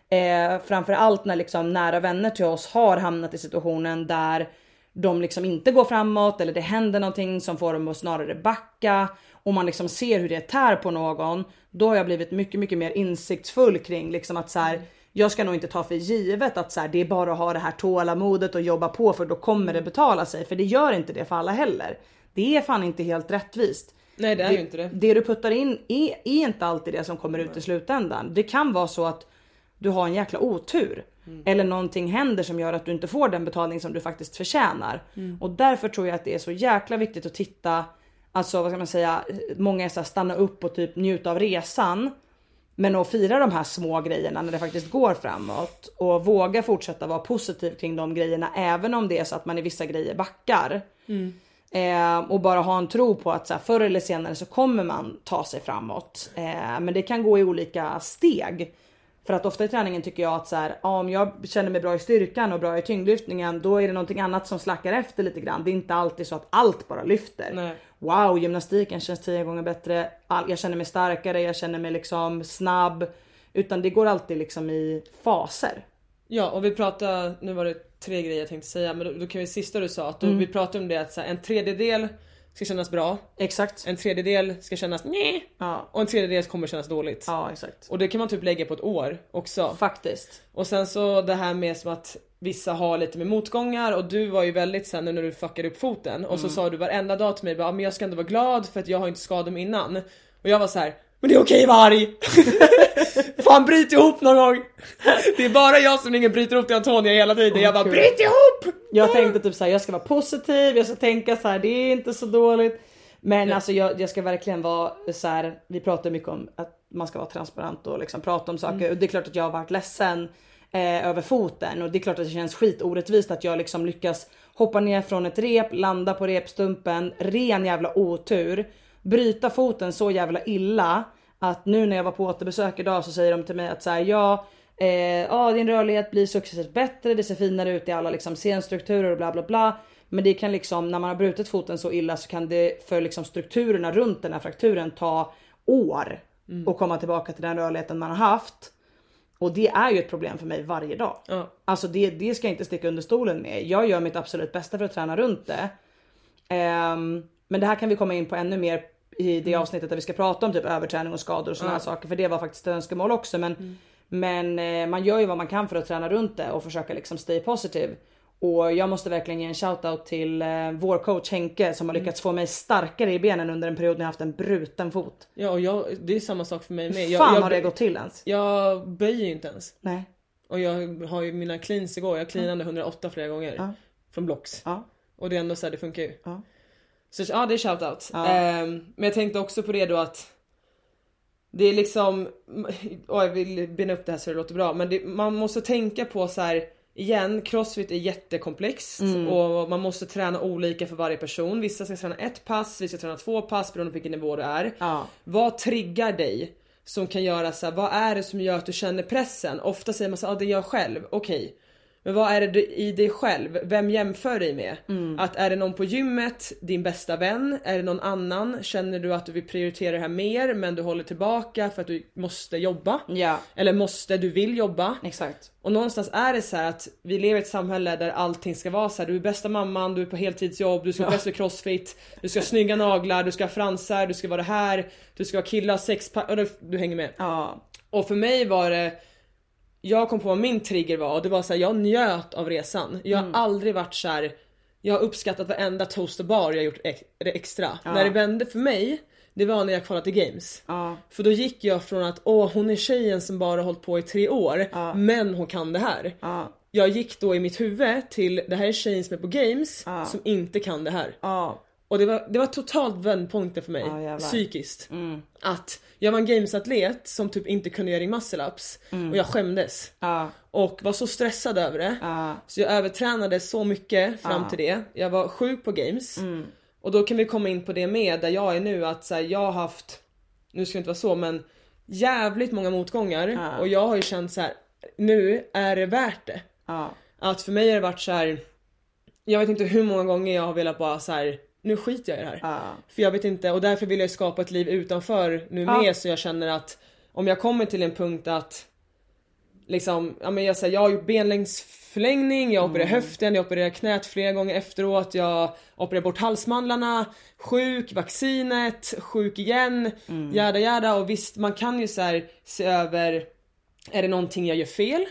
Eh, framförallt när liksom nära vänner till oss har hamnat i situationen där de liksom inte går framåt eller det händer någonting som får dem att snarare backa och man liksom ser hur det tär på någon. Då har jag blivit mycket, mycket mer insiktsfull kring liksom att så här, jag ska nog inte ta för givet att så här, det är bara att ha det här tålamodet och jobba på för då kommer det betala sig. För det gör inte det för alla heller. Det är fan inte helt rättvist. Nej det är ju inte det. Det du puttar in är, är inte alltid det som kommer ut i slutändan. Det kan vara så att du har en jäkla otur. Mm. Eller någonting händer som gör att du inte får den betalning som du faktiskt förtjänar. Mm. Och därför tror jag att det är så jäkla viktigt att titta, alltså vad ska man säga, många är så här, stanna upp och typ njuta av resan. Men att fira de här små grejerna när det faktiskt går framåt. Och våga fortsätta vara positiv kring de grejerna även om det är så att man i vissa grejer backar. Eh, och bara ha en tro på att så här, förr eller senare så kommer man ta sig framåt. Eh, men det kan gå i olika steg. För att ofta i träningen tycker jag att så här, ja, om jag känner mig bra i styrkan och bra i tyngdlyftningen då är det någonting annat som slackar efter lite grann. Det är inte alltid så att allt bara lyfter. Nej. Wow, gymnastiken känns tio gånger bättre. Jag känner mig starkare, jag känner mig liksom snabb. Utan det går alltid liksom i faser. Ja och vi pratade, nu var det tre grejer jag tänkte säga men då, då kan vi sista du sa att då, Mm. vi pratade om det att så här, en tredjedel ska kännas bra, Exakt. en tredjedel ska kännas nej Ja, och en tredjedel kommer kännas dåligt. ja exakt. Och det kan man typ lägga på ett år också. Faktiskt. Och sen så det här med som att vissa har lite med motgångar och du var ju väldigt sen när du fuckade upp foten och Mm. så sa du varenda dag till mig bara, "Ah, men jag ska ändå vara glad för att jag har inte skadat mig innan. Och jag var så här. Men det är okej att vara arg! Fan bryt ihop någon gång! Det är bara jag som ringer bryter ihop till Antonia hela tiden. jag bara Gud. bryt ihop! Jag tänkte typ såhär, jag ska vara positiv, jag ska tänka så här, det är inte så dåligt. Men alltså jag, jag ska verkligen vara så här. vi pratar mycket om att man ska vara transparent och liksom prata om saker. Och det är klart att jag har varit ledsen eh, över foten. Och det är klart att det känns skitorättvist att jag liksom lyckas hoppa ner från ett rep, landa på repstumpen, ren jävla otur. Bryta foten så jävla illa att nu när jag var på återbesök idag så säger de till mig att så här, ja Eh, ja, din rörlighet blir successivt bättre, det ser finare ut i alla liksom senstrukturer och bla bla bla. Men det kan liksom, när man har brutit foten så illa så kan det för liksom strukturerna runt den här frakturen ta år att komma tillbaka till den rörligheten man har haft. Och det är ju ett problem för mig varje dag. Ja. Alltså det, det ska jag inte sticka under stolen med. Jag gör mitt absolut bästa för att träna runt det. Ehm, men det här kan vi komma in på ännu mer i det avsnittet där vi ska prata om typ överträning och skador och sådana här saker. För det var faktiskt ett önskemål också. Men, men eh, man gör ju vad man kan för att träna runt det och försöka liksom stay positive. Och jag måste verkligen ge en shoutout till eh, vår coach Henke som har lyckats få mig starkare i benen under en period när jag haft en bruten fot. Ja och jag, det är samma sak för mig med. Jag, Fan jag, har det gått till ens? jag böjer ju inte ens. Nej. Och jag har ju mina cleans igår, jag cleanade 108 flera gånger. Ja. Från blocks. Ja. Och det är ändå så här, det funkar ju. Ja. Så ja, det är shoutout. Ja. Ehm, men jag tänkte också på det då att det är liksom, och jag vill bena upp det här så det låter bra, men det, man måste tänka på så här igen, crossfit är jättekomplext Mm. och man måste träna olika för varje person. Vissa ska träna ett pass, vissa ska träna två pass beroende på vilken nivå du är. Ja. Vad triggar dig? Som kan göra så här, vad är det som gör att du känner pressen? Ofta säger man så här, ah, det är jag själv, okej. Men vad är det i dig själv? Vem jämför dig med? Mm. Att är det någon på gymmet, din bästa vän? Är det någon annan? Känner du att du vill prioritera det här mer men du håller tillbaka för att du måste jobba? Ja, Eller måste, du vill jobba? exakt. Och någonstans är det så här att vi lever i ett samhälle där allting ska vara så här. Du är bästa mamman, du är på heltidsjobb, du ska vara bäst i crossfit, du ska ha snygga naglar, du ska ha fransar, du ska vara det här, du ska ha killar, sexpack, du, du hänger med. Ja, Och för mig var det Jag kom på vad min trigger var och det var så här, jag njöt av resan. Jag har aldrig varit så här. Jag har uppskattat varenda toast och bar jag gjort ex- extra. När det vände för mig Det var när jag kvalade till games. ja, För då gick jag från att åh hon är tjejen som bara hållit på i tre år men hon kan det här. ja, Jag gick då i mitt huvud till det här är tjejen som är på games som inte kan det här. Och det var, det var totalt vändpunkten för mig, jävlar. psykiskt. Att jag var en gamesatlet som typ inte kunde göra muscle ups och jag skämdes. ja, Och var så stressad över det. ja, Så jag övertränade så mycket fram till det. Jag var sjuk på games. Och då kan vi komma in på det med där jag är nu att så här, jag har haft, nu ska det inte vara så men jävligt många motgångar och jag har ju känt så här. nu är det värt det. Att för mig har det varit så här. Jag vet inte hur många gånger jag har velat bara så här. Nu skiter jag i det här. ja, För jag vet inte och därför vill jag skapa ett liv utanför nu Ja. med så jag känner att om jag kommer till en punkt att liksom, ja men jag säger jag har gjort benlängdsförlängning, jag opererar höften, jag opererar knät flera gånger efteråt, jag opererar bort halsmandlarna, sjuk, vaccinet, sjuk igen, Mm. jada jada och visst man kan ju så här se över, är det någonting jag gör fel?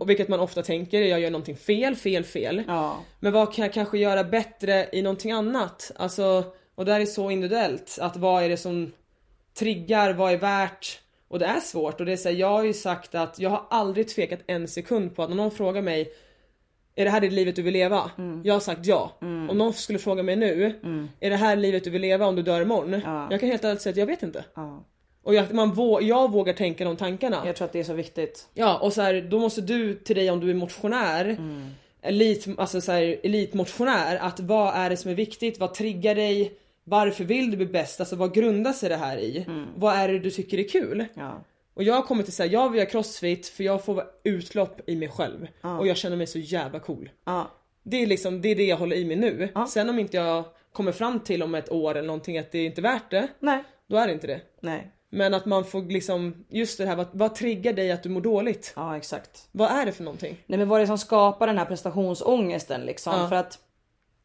Och vilket man ofta tänker, jag gör någonting fel, fel, fel. ja, Men vad kan jag kanske göra bättre i någonting annat? Alltså, och där är så individuellt. Att vad är det som triggar, vad är värt? Och det är svårt och det är så här, jag har ju sagt att jag har aldrig tvekat en sekund på att när någon frågar mig är det här det livet du vill leva? Jag har sagt ja. Om någon skulle fråga mig nu, är det här livet du vill leva om du dör imorgon? Ja. Jag kan helt ärligt säga att jag vet inte. ja. Och jag, man vå, jag vågar tänka de tankarna. Jag tror att det är så viktigt. Ja och så här, då måste du till dig om du är motionär elit, alltså så här, elitmotionär att vad är det som är viktigt, vad triggar dig, varför vill du bli bäst, alltså vad grundar sig det här i? Vad är det du tycker är kul? Ja, Och jag kommit till säga jag vill göra crossfit för jag får utlopp i mig själv och jag känner mig så jävla cool. ja, Det är liksom det, är det jag håller i mig nu. Sen om inte jag kommer fram till om ett år eller någonting att det är inte värt det, nej, då är det inte det. nej, Men att man får liksom, just det här, vad, vad triggar dig att du mår dåligt? ja exakt. Vad är det för någonting? Nej men vad är det som skapar den här prestationsångesten liksom? Ja. För att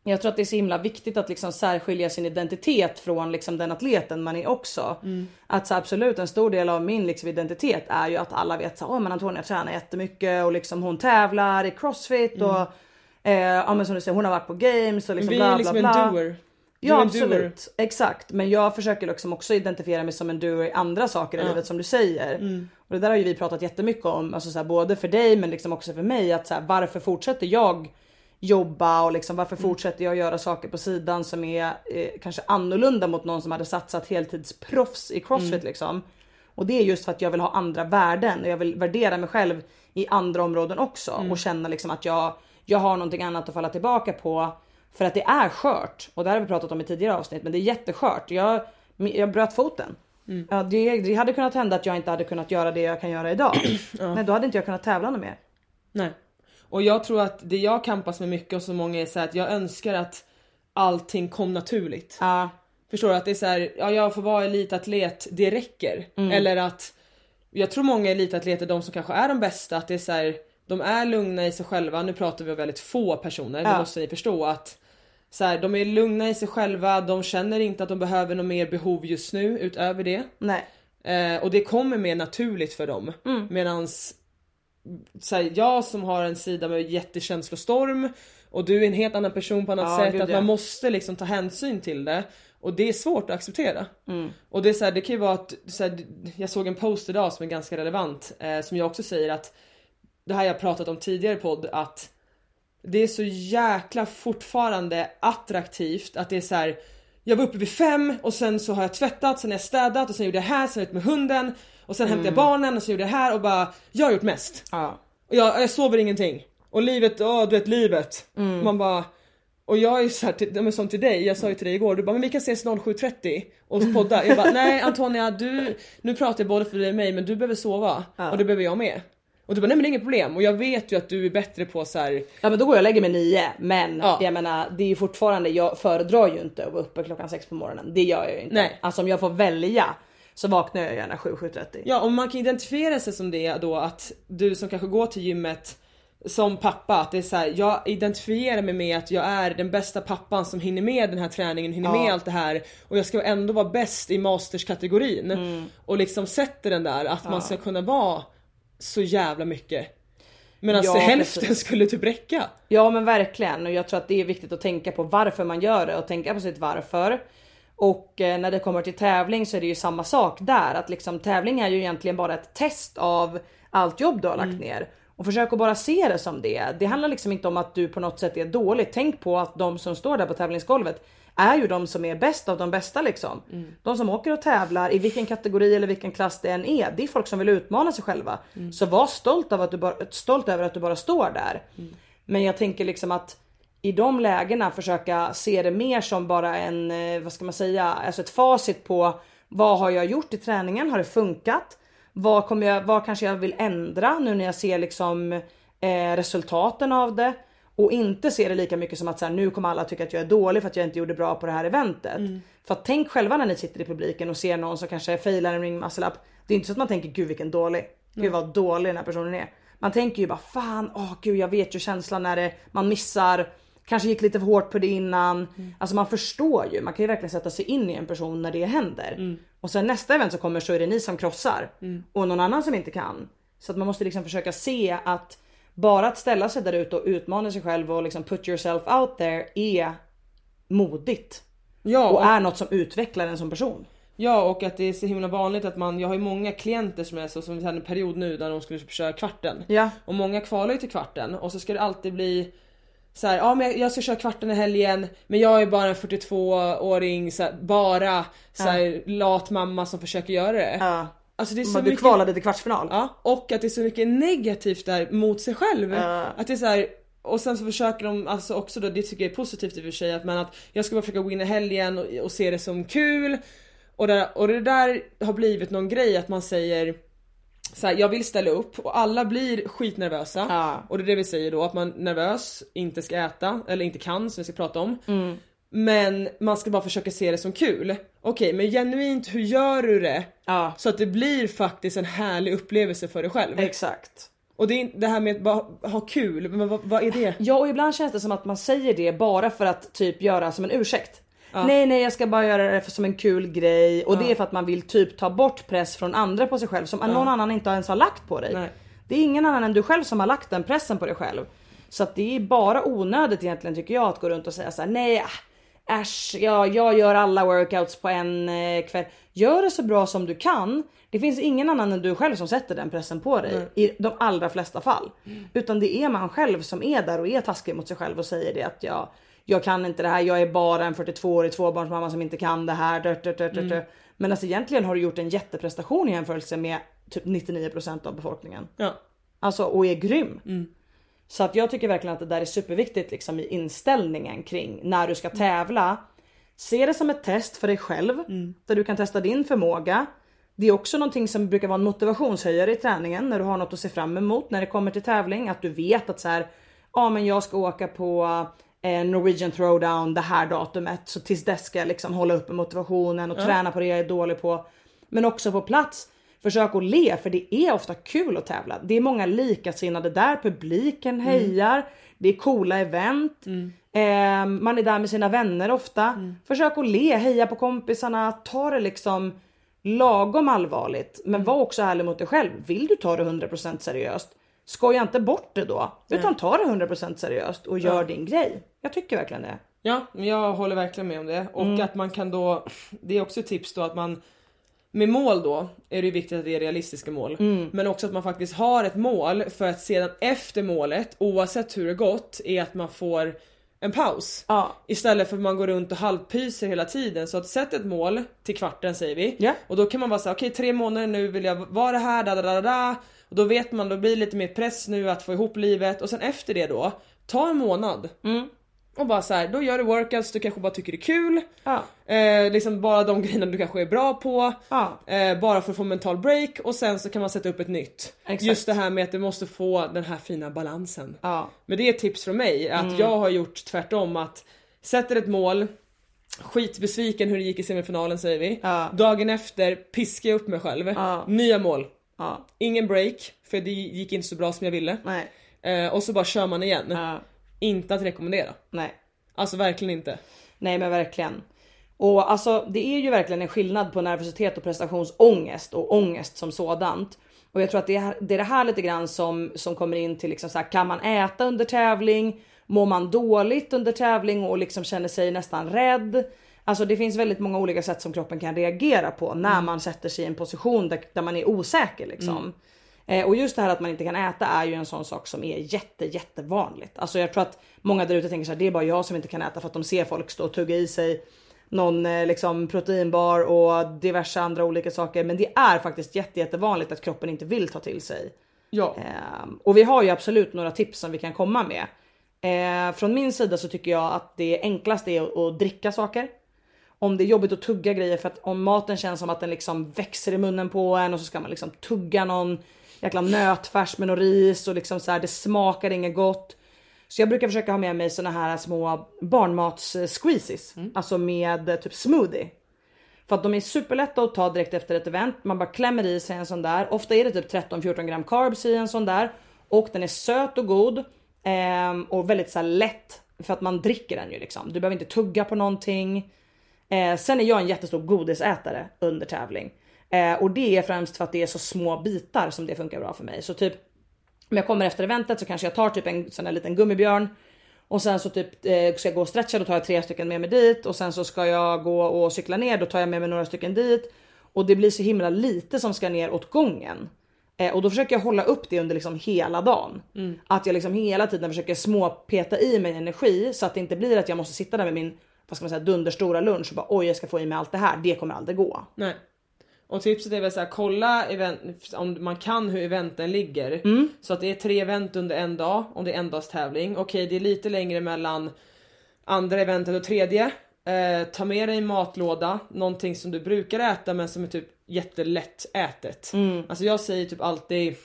jag tror att det är så himla viktigt att liksom särskilja sin identitet från liksom den atleten man är också. Att så absolut en stor del av min liksom identitet är ju att alla vet så åh men Antonia tränar jättemycket och liksom hon tävlar i crossfit och eh, ja men som du säger hon har varit på games och liksom Vi bla är bla liksom bla. en doer. Ja absolut, exakt. Men jag försöker liksom också identifiera mig som en doer i andra saker i livet som du säger. Och det där har ju vi pratat jättemycket om, alltså så här, både för dig men liksom också för mig. Att så här, varför fortsätter jag jobba och liksom varför fortsätter jag göra saker på sidan som är eh, kanske annorlunda mot någon som hade satsat heltidsproffs i crossfit liksom. Och det är just för att jag vill ha andra värden och jag vill värdera mig själv i andra områden också och känna liksom att jag, jag har någonting annat att falla tillbaka på. För att det är skört och det här har vi pratat om i tidigare avsnitt men det är jätteskört. Jag, jag bröt foten. Ja, det, det hade kunnat hända att jag inte hade kunnat göra det jag kan göra idag. Men då hade inte jag kunnat tävla något mer. Nej. Och jag tror att det jag kampas med mycket och så många är så att jag önskar att allting kom naturligt. Ja, Förstår du? Att det är så här, ja jag får vara elitatlet, det räcker. Mm. Eller att jag tror många elitatleter, de som kanske är de bästa, att det är så här, de är lugna i sig själva. Nu pratar vi om väldigt få personer, det Ja. måste ni förstå att så här, de är lugna i sig själva, de känner inte att de behöver något mer behov just nu utöver det. nej. Eh, och det kommer mer naturligt för dem. Mm. Medans så här, jag som har en sida med jättekänslostorm och du är en helt annan person på annat Ja, sätt. gud, att ja. man måste liksom ta hänsyn till det. Och det är svårt att acceptera. Mm. Och det är så här, det kan ju vara att, så här, jag såg en post idag som är ganska relevant. Eh, som jag också säger att, det här jag pratat om tidigare podd att det är så jäkla fortfarande attraktivt att det är så här. Jag var uppe vid fem och sen så har jag tvättat, sen har jag städat och sen gjorde jag här, sen ut med hunden och sen hämtade jag barnen och så gjorde jag här och bara jag har gjort mest. Ja. Och jag, jag sover ingenting. Och livet, åh du vet livet. Man bara och jag är ju såhär, till, ja, men som till dig, jag sa ju till dig igår, du bara men vi kan ses 07.30 och podda. Jag bara nej Antonia du, nu pratar jag både för dig och mig men du behöver sova och det behöver jag med. Och du bara nej men det är inget problem och jag vet ju att du är bättre på så här. Ja men då går jag och lägger mig nio men Ja. jag menar det är ju fortfarande, jag föredrar ju inte att vara uppe klockan sex på morgonen. Det gör jag ju inte. Nej. Alltså om jag får välja så vaknar jag gärna 7-7.30. Ja och man kan identifiera sig som det då att du som kanske går till gymmet som pappa, att det är så här, jag identifierar mig med att jag är den bästa pappan som hinner med den här träningen, hinner med allt det här och jag ska ändå vara bäst i masterskategorin och liksom sätter den där att man ska kunna vara så jävla mycket. Medan Ja, hälften precis. skulle typ räcka. Ja men verkligen och jag tror att det är viktigt att tänka på varför man gör det och tänka på sitt varför. Och eh, när det kommer till tävling så är det ju samma sak där att liksom tävling är ju egentligen bara ett test av allt jobb du har lagt ner. Och försök att bara se det som det. Det handlar liksom inte om att du på något sätt är dålig. Tänk på att de som står där på tävlingsgolvet är ju de som är bäst av de bästa liksom. De som åker och tävlar i vilken kategori eller vilken klass det än är. Det är folk som vill utmana sig själva. Så var stolt, av att du bara, stolt över att du bara står där. Men jag tänker liksom att i de lägena försöka se det mer som bara en, eh, vad ska man säga, alltså ett facit på vad har jag gjort i träningen? Har det funkat? Vad, kommer jag, vad kanske jag vill ändra nu när jag ser liksom eh, resultaten av det? Och inte se det lika mycket som att så här, nu kommer alla tycka att jag är dålig för att jag inte gjorde bra på det här eventet. För att tänk själva när ni sitter i publiken och ser någon som kanske failar en ring muscle up. Det är inte så att man tänker gud vilken dålig, gud vad dålig den här personen är. Man tänker ju bara fan, åh gud jag vet ju känslan när det, man missar, kanske gick lite för hårt på det innan. Alltså man förstår ju, man kan ju verkligen sätta sig in i en person när det händer. Och sen nästa event som kommer så är det ni som krossar och någon annan som inte kan. Så att man måste liksom försöka se att bara att ställa sig där ute och utmana sig själv och liksom put yourself out there är modigt. Ja, Och är något som utvecklar en som person. Ja och att det är så himla vanligt att man, jag har ju många klienter som är så som vi hade en period nu där de skulle köra kvarten. Ja. Och många kvalar ju till kvarten och så ska det alltid bli så här, ja men jag- ska köra kvarten i helgen men jag är bara en 42-åring, så här, bara så här, lat mamma som försöker göra det. Ja. Alltså det är så du mycket... kvalade till kvartsfinal. Ja, och att det är så mycket negativt där mot sig själv. Att det är så här, och sen så försöker de alltså också då, det tycker jag är positivt i och för sig, att, men att jag ska bara försöka gå in i helgen och, och se det som kul. Och det, och det där har blivit någon grej att man säger så här, jag vill ställa upp och alla blir skitnervösa. Ja. Och det är det vi säger då, att man nervös inte ska äta, eller inte kan som vi ska prata om. Mm. Men man ska bara försöka se det som kul. Okej men genuint, hur gör du det? Ja. Så att det blir faktiskt en härlig upplevelse för dig själv. Exakt. Och det, är, det här med att bara ha kul, men vad, vad är det? Ja och ibland känns det som att man säger det bara för att typ göra som en ursäkt. Nej nej jag ska bara göra det för, som en kul grej och det är för att man vill typ ta bort press från andra på sig själv som någon annan inte ens har lagt på dig. Nej. Det är ingen annan än du själv som har lagt den pressen på dig själv. Så att det är bara onödigt egentligen tycker jag att gå runt och säga så här: nej ah, äsch jag, jag gör alla workouts på en eh, kväll. Gör det så bra som du kan. Det finns ingen annan än du själv som sätter den pressen på dig i de allra flesta fall. Utan det är man själv som är där och är taskig mot sig själv och säger det att jag, jag kan inte det här, jag är bara en 42-årig tvåbarnsmamma som inte kan det här. Dört, dört, dört, dört. Men alltså egentligen har du gjort en jätteprestation i jämförelse med typ 99% av befolkningen. Ja. Alltså och är grym. Så att jag tycker verkligen att det där är superviktigt liksom i inställningen kring när du ska tävla. Se det som ett test för dig själv där du kan testa din förmåga. Det är också någonting som brukar vara en motivationshöjare i träningen när du har något att se fram emot när det kommer till tävling. Att du vet att så här, ja men jag ska åka på eh, Norwegian throwdown det här datumet så tills dess ska jag liksom hålla uppe motivationen och träna på det jag är dålig på. Men också på plats Försök att le för det är ofta kul att tävla. Det är många likasinnade där, publiken hejar, det är coola event. Eh, man är där med sina vänner ofta. Försök att le, heja på kompisarna, ta det liksom lagom allvarligt. Men var också ärlig mot dig själv. Vill du ta det 100% seriöst? Skoja inte bort det då. Utan ta det 100% seriöst och gör din grej. Jag tycker verkligen det. Ja, jag håller verkligen med om det. Och att man kan då, det är också tips då att man med mål då är det viktigt att det är realistiska mål. Men också att man faktiskt har ett mål för att sedan efter målet, oavsett hur det gått, är att man får en paus. Ja. Istället för att man går runt och halvpyser hela tiden. Så att sätt ett mål till kvarten säger vi. Ja. Och då kan man vara såhär, okej tre månader nu vill jag vara här, da, da, da, da. Och då vet man, då blir det lite mer press nu att få ihop livet. Och sen efter det då, ta en månad. Och bara så här, då gör du workouts du kanske bara tycker det är kul. Ja. Eh, liksom bara de grejerna du kanske är bra på. Ja. Eh, bara för att få mental break och sen så kan man sätta upp ett nytt. Exakt. Just det här med att du måste få den här fina balansen. Ja. Men det är ett tips från mig att Mm. jag har gjort tvärtom att sätter ett mål Skitbesviken hur det gick i semifinalen säger vi. Dagen efter piskar jag upp mig själv. Nya mål. Ingen break för det gick inte så bra som jag ville. Eh, och så bara kör man igen. Inte att rekommendera. Nej. Alltså verkligen inte. Nej men verkligen. Och alltså det är ju verkligen en skillnad på nervositet och prestationsångest och ångest som sådant. Och jag tror att det är det, är det här lite grann som, som kommer in till liksom så här, kan man äta under tävling? Mår man dåligt under tävling och liksom känner sig nästan rädd? Alltså det finns väldigt många olika sätt som kroppen kan reagera på när man sätter sig i en position där, där man är osäker liksom. Eh, och just det här att man inte kan äta är ju en sån sak som är jätte jättevanligt. Alltså jag tror att många där ute tänker så här, det är bara jag som inte kan äta för att de ser folk stå och tugga i sig någon eh, liksom proteinbar och diverse andra olika saker. Men det är faktiskt jätte, jättevanligt att kroppen inte vill ta till sig. Ja. Ehm, och vi har ju absolut några tips som vi kan komma med. Eh, från min sida så tycker jag att det enklaste är att, att dricka saker. Om det är jobbigt att tugga grejer för att om maten känns som att den liksom växer i munnen på en och så ska man liksom tugga någon jäkla nötfärs med något ris och liksom så här, det smakar inget gott. Så jag brukar försöka ha med mig såna här små barnmats eh, squeezes, alltså med eh, typ smoothie. För att de är superlätta att ta direkt efter ett event. Man bara klämmer i sig en sån där. Ofta är det typ 13-14 gram carbs i en sån där. Och den är söt och god. ehm, och väldigt så lätt. För att man dricker den ju liksom. Du behöver inte tugga på någonting. Eh, sen är jag en jättestor godisätare under tävling. Eh, och det är främst för att det är så små bitar som det funkar bra för mig. Så typ om jag kommer efter eventet så kanske jag tar typ en sån här liten gummibjörn. Och sen så typ eh, ska jag gå och stretcha då tar jag tre stycken med mig dit. Och sen så ska jag gå och cykla ner då tar jag med mig några stycken dit. Och det blir så himla lite som ska ner åt gången. Eh, och då försöker jag hålla upp det under liksom hela dagen. Att jag liksom hela tiden försöker småpeta i mig energi så att det inte blir att jag måste sitta där med min vad ska man säga dunderstora lunch och bara oj jag ska få i mig allt det här. Det kommer aldrig gå. Nej. Och tipset är väl såhär, kolla event, om man kan hur eventen ligger. Så att det är tre event under en dag, om det är en dags tävling. Okej det är lite längre mellan andra eventet och tredje. Eh, ta med dig en matlåda, någonting som du brukar äta men som är typ jättelätt ätet. Alltså jag säger typ alltid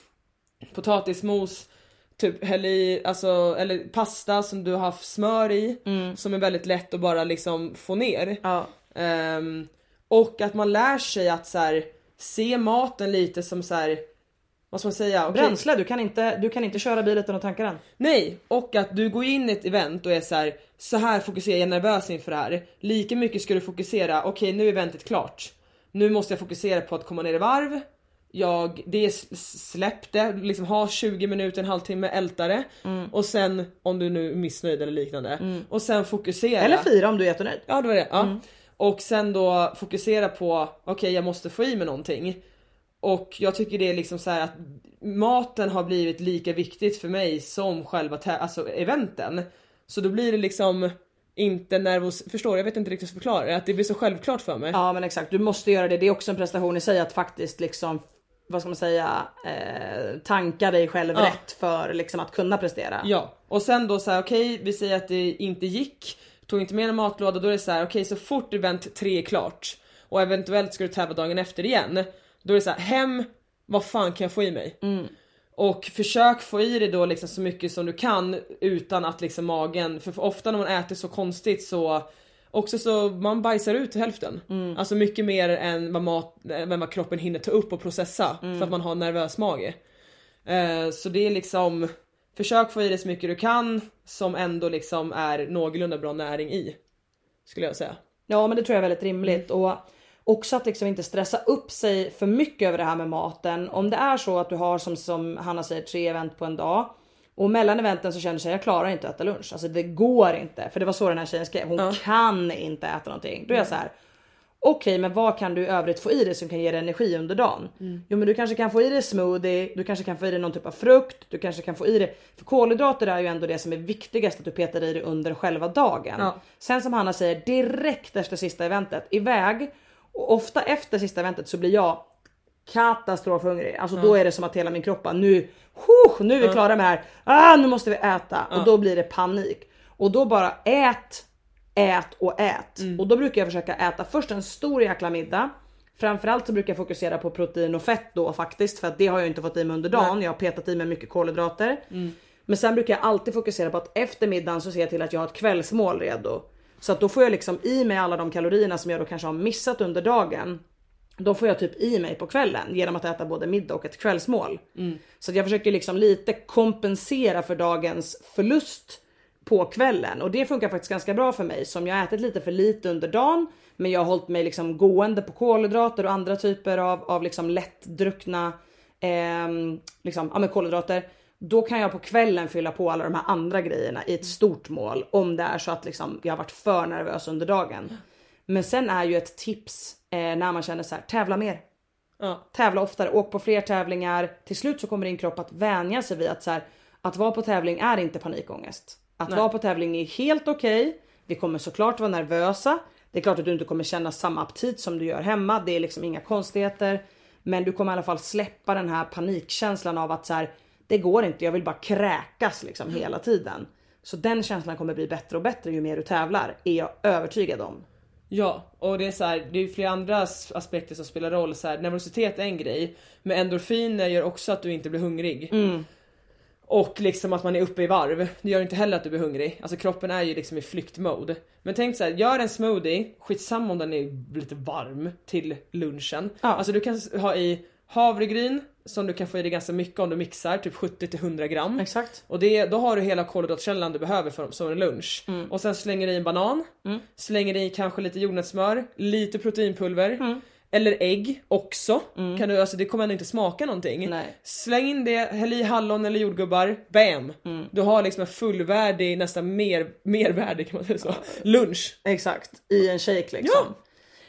potatismos, typ häll i, alltså, eller pasta som du har haft smör i. Som är väldigt lätt att bara liksom få ner. Ja. Ehm, och att man lär sig att så här, se maten lite som så här, vad ska man säga? Okej, Bränsle, du kan, inte, du kan inte köra bil utan att tanka den. Nej, och att du går in i ett event och är så här, så här fokuserar jag är nervös inför det här. Lika mycket ska du fokusera, okej nu är eventet klart. Nu måste jag fokusera på att komma ner i varv. Jag, det är s- släpp det, liksom ha 20 minuter, en halvtimme, älta det. Och sen om du nu är missnöjd eller liknande. Och sen fokusera. Eller fyra om du är jättenöjd. Ja det var det. Ja. Och sen då fokusera på, okej jag måste få i mig någonting. Och jag tycker det är liksom så här att maten har blivit lika viktigt för mig som själva alltså eventen. Så då blir det liksom inte nervös, förstår du? Jag vet inte riktigt hur förklara det, att det blir så självklart för mig. Ja men exakt, du måste göra det. Det är också en prestation i sig att faktiskt liksom vad ska man säga, eh, tanka dig själv Ja. rätt för liksom att kunna prestera. Ja, och sen då så här, okej vi säger att det inte gick, tog inte med en matlåda, då är det så här, okej så fort event 3 är klart och eventuellt ska du tävla dagen efter igen, då är det så här, hem, vad fan kan jag få i mig? Och försök få i dig då liksom så mycket som du kan utan att liksom magen, för ofta när man äter så konstigt så Också så man bajsar ut hälften. Alltså mycket mer än vad, mat, än vad kroppen hinner ta upp och processa för att man har nervös mage. Eh, så det är liksom Försök få i dig så mycket du kan som ändå liksom är någorlunda bra näring i. Skulle jag säga. Ja men det tror jag är väldigt rimligt och också att liksom inte stressa upp sig för mycket över det här med maten. Om det är så att du har som, som Hanna säger tre event på en dag och mellan eventen så känner du sig jag klarar inte att äta lunch. Alltså det går inte för det var så den här tjejen skrev. Hon kan inte äta någonting. Då är jag så här. Okej, men vad kan du i övrigt få i dig som kan ge dig energi under dagen? Jo, men du kanske kan få i dig smoothie, du kanske kan få i dig någon typ av frukt, du kanske kan få i dig... För kolhydrater är ju ändå det som är viktigast att du petar i dig under själva dagen. Ja. Sen som Hanna säger, direkt efter sista eventet, iväg. Och ofta efter sista eventet så blir jag katastrofhungrig. Alltså då är det som att hela min kropp bara, nu, huh, nu är vi klara med det här. Ah, nu måste vi äta. Och då blir det panik. Och då bara ät, ät och ät. Mm. Och då brukar jag försöka äta först en stor jäkla middag. Framförallt så brukar jag fokusera på protein och fett då faktiskt för att det har jag inte fått i mig under dagen. Jag har petat i mig mycket kolhydrater. Mm. Men sen brukar jag alltid fokusera på att efter middagen så ser jag till att jag har ett kvällsmål redo. Så att då får jag liksom i mig alla de kalorierna som jag då kanske har missat under dagen. Då får jag typ i mig på kvällen genom att äta både middag och ett kvällsmål. Så att jag försöker liksom lite kompensera för dagens förlust på kvällen och det funkar faktiskt ganska bra för mig som jag ätit lite för lite under dagen. Men jag har hållit mig liksom gående på kolhydrater och andra typer av, av liksom lättdruckna ehm, liksom, ja, kolhydrater. Då kan jag på kvällen fylla på alla de här andra grejerna i ett stort mål om det är så att liksom, jag har varit för nervös under dagen. Men sen är ju ett tips eh, när man känner så här, tävla mer. Ja. Tävla oftare, åk på fler tävlingar. Till slut så kommer din kropp att vänja sig vid att så här, att vara på tävling är inte panikångest. Att vara på tävling är helt okej. Vi kommer såklart vara nervösa. Det är klart att du inte kommer känna samma aptit som du gör hemma. Det är liksom inga konstigheter. Men du kommer i alla fall släppa den här panikkänslan av att så här, det går inte, jag vill bara kräkas liksom hela tiden. Så den känslan kommer bli bättre och bättre ju mer du tävlar, är jag övertygad om. Ja, och det är så här, det är flera andra as- aspekter som spelar roll. Så här, nervositet är en grej, men endorfiner gör också att du inte blir hungrig. Och liksom att man är uppe i varv, det gör inte heller att du blir hungrig. Alltså kroppen är ju liksom i flyktmode. Men tänk så här, gör en smoothie, skitsamma om den är lite varm till lunchen. Ja. Alltså du kan ha i havregryn som du kan få i dig ganska mycket om du mixar, typ 70-100 gram. Exakt. Och det, då har du hela kolhydratkällan du behöver för, som en lunch. Mm. Och sen slänger du i en banan, slänger i kanske lite jordnötssmör, lite proteinpulver. Mm. Eller ägg också. Kan du, alltså det kommer ändå inte smaka någonting. Nej. Släng in det, häll i hallon eller jordgubbar, bam! Mm. Du har liksom en fullvärdig, nästan mer, mervärdig kan man säga så, lunch. Exakt, i en shake liksom. Ja.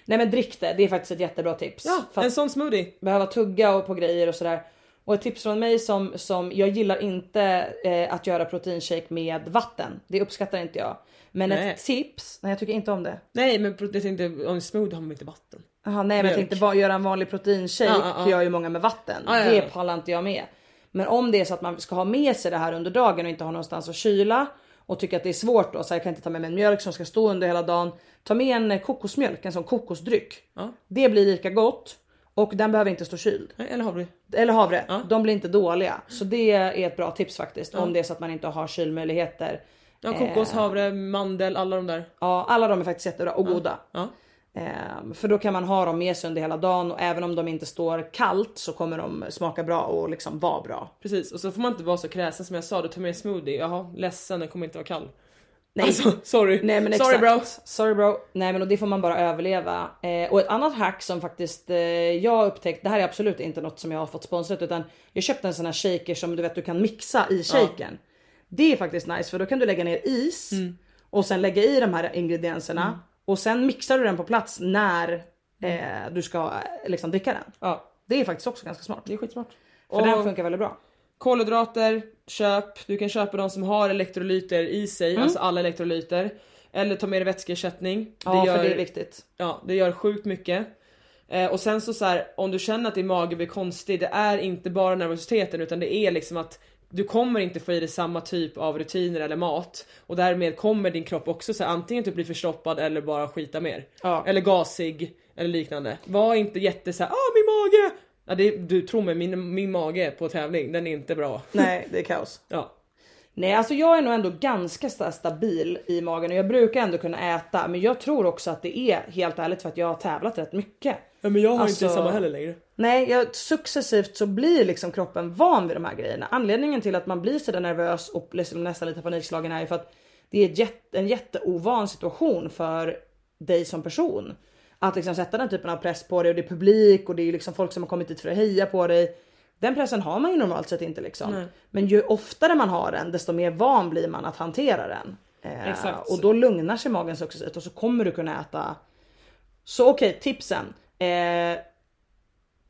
Nej men drick det, det är faktiskt ett jättebra tips. Ja, en sån smoothie. behöva tugga och på grejer och sådär. Och ett tips från mig som, som jag gillar inte eh, att göra proteinshake med vatten. Det uppskattar inte jag. Men Nej. ett tips, nej jag tycker inte om det. Nej men jag tänkte, om smoothie har man inte vatten. Aha, nej men jag tänkte bara göra en vanlig proteinshake Ja, ja, ja. gör ju många med vatten. Ja, ja, Det ja. pallar inte jag med. Men om det är så att man ska ha med sig det här under dagen och inte ha någonstans att kyla och tycker att det är svårt då så här, jag kan inte ta med mig en mjölk som ska stå under hela dagen. Ta med en eh, kokosmjölk, en sån kokosdryck. Ja. Det blir lika gott och den behöver inte stå kyld. Eller havre. Eller havre, Ja. de blir inte dåliga. Så det är ett bra tips faktiskt om det är så att man inte har kylmöjligheter. Ja, kokos, Eh. havre, mandel, alla de där. Ja, alla de är faktiskt jättebra och goda. Ja. Ehm, för då kan man ha dem med sig under hela dagen och även om de inte står kallt så kommer de smaka bra och liksom vara bra. Precis, och så får man inte vara så kräsen som jag sa, du tar med en smoothie, jaha ledsen den kommer inte vara kall. Nej. Alltså, sorry. Nej men sorry bro. Sorry bro. Nej men och det får man bara överleva. Eh, och ett annat hack som faktiskt eh, jag upptäckt, det här är absolut inte något som jag har fått sponsrat utan jag köpte en sån här shaker som du vet du kan mixa i shaken. Det är faktiskt nice för då kan du lägga ner is Mm. och sen lägga i de här ingredienserna och sen mixar du den på plats när eh, du ska eh, liksom dricka den. Ja, Det är faktiskt också ganska smart. det är skitsmart. För den funkar väldigt bra. Kolhydrater, köp. Du kan köpa de som har elektrolyter i sig, alltså alla elektrolyter. Eller ta med dig vätskeersättning. Ja gör, för det är viktigt. Ja, det gör sjukt mycket. Eh, och sen så, så här, om du känner att din mage blir konstig, det är inte bara nervositeten utan det är liksom att du kommer inte få i dig samma typ av rutiner eller mat och därmed kommer din kropp också så här, antingen typ bli förstoppad eller bara skita mer. Ja. Eller gasig eller liknande. Var inte jätte såhär, ah min mage! Ja, det, du tror mig, min, min mage på tävling, den är inte bra. Nej det är kaos. Ja. Nej alltså jag är nog ändå ganska sta- stabil i magen och jag brukar ändå kunna äta men jag tror också att det är helt ärligt för att jag har tävlat rätt mycket. ja men jag har Alltså- inte samma heller längre. Nej, jag, successivt så blir liksom kroppen van vid de här grejerna. Anledningen till att man blir så där nervös och liksom nästan lite panikslagen är ju för att det är jätte, en jätteovan situation för dig som person. Att liksom sätta den typen av press på dig och det är publik och det är liksom folk som har kommit dit för att heja på dig. Den pressen har man ju normalt sett inte liksom. Men ju oftare man har den desto mer van blir man att hantera den. Eh. Och då lugnar sig magen successivt och så kommer du kunna äta. Så okej, tipsen. Eh,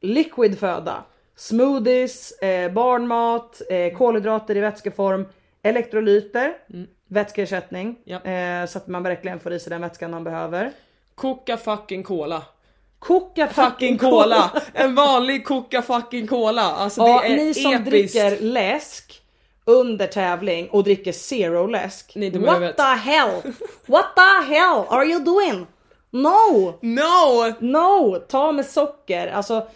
liquid föda, smoothies, eh, barnmat, eh, kolhydrater i vätskeform, elektrolyter, vätskeersättning Ja. eh, så att man verkligen får i sig den vätskan man behöver. Koka fucking cola. Koka Fucking cola! En vanlig koka fucking cola. Alltså Ja, det är ni som episkt. dricker läsk, under tävling och dricker zero läsk. I What the hell? What the hell are you doing? No! No! No! Ta med socker. Alltså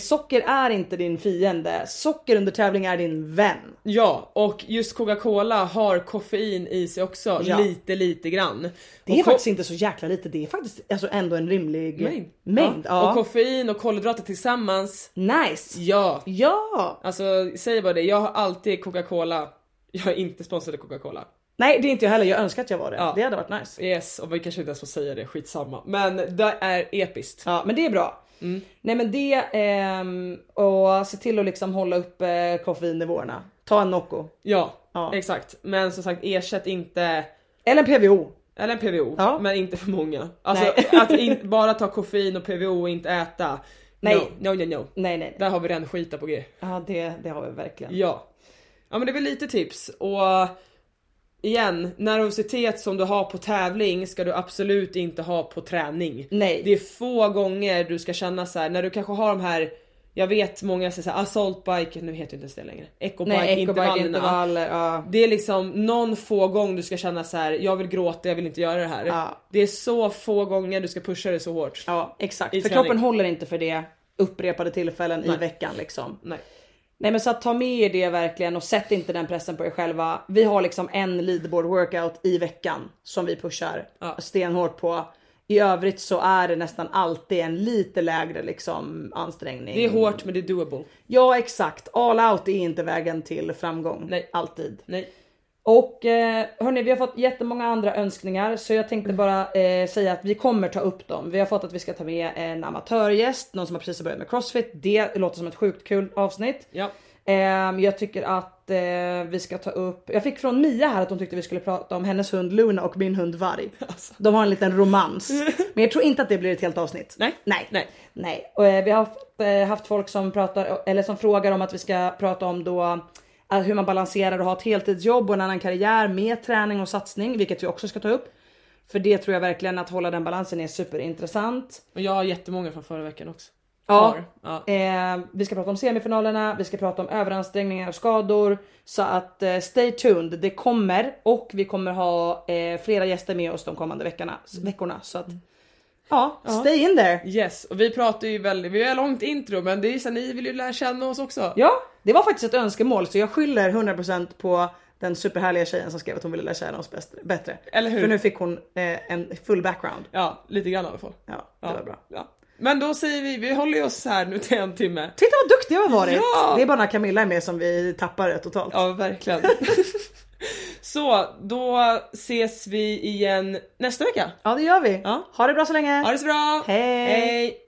socker är inte din fiende. Socker under tävling är din vän. Ja, och just Coca-Cola har koffein i sig också, Ja. lite lite grann. Det är Och faktiskt inte så jäkla lite. Det är faktiskt alltså ändå en rimlig mängd. mängd. Ja. Ja. Och koffein och kolhydrater tillsammans, nice. ja. Ja. Alltså säg bara det, jag har alltid Coca-Cola, jag är inte sponsrad av Coca-Cola. Nej det är inte jag heller. Jag önskar att jag var det. Ja. Det hade varit nice. Yes, och vi kanske inte ens får säga det, skitsamma. Men det är episkt. Ja men det är bra. Mm. Nej men det ehm, och se till att liksom hålla upp eh, koffeinnivåerna. Ta en Nocco. Ja, Ja. exakt. Men som sagt ersätt inte Eller en PVO. Eller en PVO, Ja. men inte för många. Alltså att in, bara ta koffein och PVO och inte äta. Nej. No, no, no, no. Nej nej. nej. Där har vi redan skita på G. Ja det, det har vi verkligen. Ja. Ja men det är väl lite tips och igen, nervositet som du har på tävling ska du absolut inte ha på träning. Nej. Det är få gånger du ska känna så här när du kanske har de här jag vet många säger såhär assault bike, nu heter inte ens det längre. Ecobike intervallerna. intervaller. Ja. Det är liksom någon få gång du ska känna så här: jag vill gråta, jag vill inte göra det här. Ja. Det är så få gånger du ska pusha det så hårt. ja exakt. I För kroppen håller inte för det upprepade tillfällen i Nej. veckan liksom. Nej. Nej men så att ta med er det verkligen och sätt inte den pressen på er själva. Vi har liksom en leaderboard workout i veckan som vi pushar Ja. stenhårt på. I övrigt så är det nästan alltid en lite lägre liksom ansträngning. Det är hårt men det är doable. Ja exakt, all out är inte vägen till framgång. Nej. Alltid. Nej. Och eh, hörni, vi har fått jättemånga andra önskningar så jag tänkte bara eh, säga att vi kommer ta upp dem. Vi har fått att vi ska ta med en amatörgäst, någon som har precis börjat med crossfit. Det låter som ett sjukt kul avsnitt. Ja. Ehm, jag tycker att eh, vi ska ta upp, jag fick från Mia här att hon tyckte vi skulle prata om hennes hund Luna och min hund Varg. Alltså. De har en liten romans. Men jag tror inte att det blir ett helt avsnitt. Nej. Nej. Nej. Nej. Och, eh, vi har haft, eh, haft folk som pratar, eller som frågar om att vi ska prata om då eh, hur man balanserar och har ett heltidsjobb och en annan karriär med träning och satsning, vilket vi också ska ta upp. För det tror jag verkligen att hålla den balansen är superintressant. Och jag har jättemånga från förra veckan också. Ja. Ja. Eh, vi ska prata om semifinalerna, vi ska prata om överansträngningar och skador. Så att eh, stay tuned, det kommer och vi kommer ha eh, flera gäster med oss de kommande veckorna. veckorna så att ja, stay in there. Yes, och vi pratar ju väldigt, vi har långt intro men det är ju så ni vill ju lära känna oss också. Ja, det var faktiskt ett önskemål så jag skyller 100% på den superhärliga tjejen som skrev att hon ville lära känna oss bäst, bättre. Eller hur? För nu fick hon eh, en full background. Ja, lite grann i alla fall. Ja, det Ja. var bra. Ja. Men då säger vi, vi håller oss här nu till en timme. Titta vad duktiga vi har varit! Ja! Det är bara när Camilla är med som vi tappar det totalt. Ja, verkligen. så, då ses vi igen nästa vecka. Ja det gör vi. Ja. Ha det bra så länge. Ha det så bra! Hej. Hej.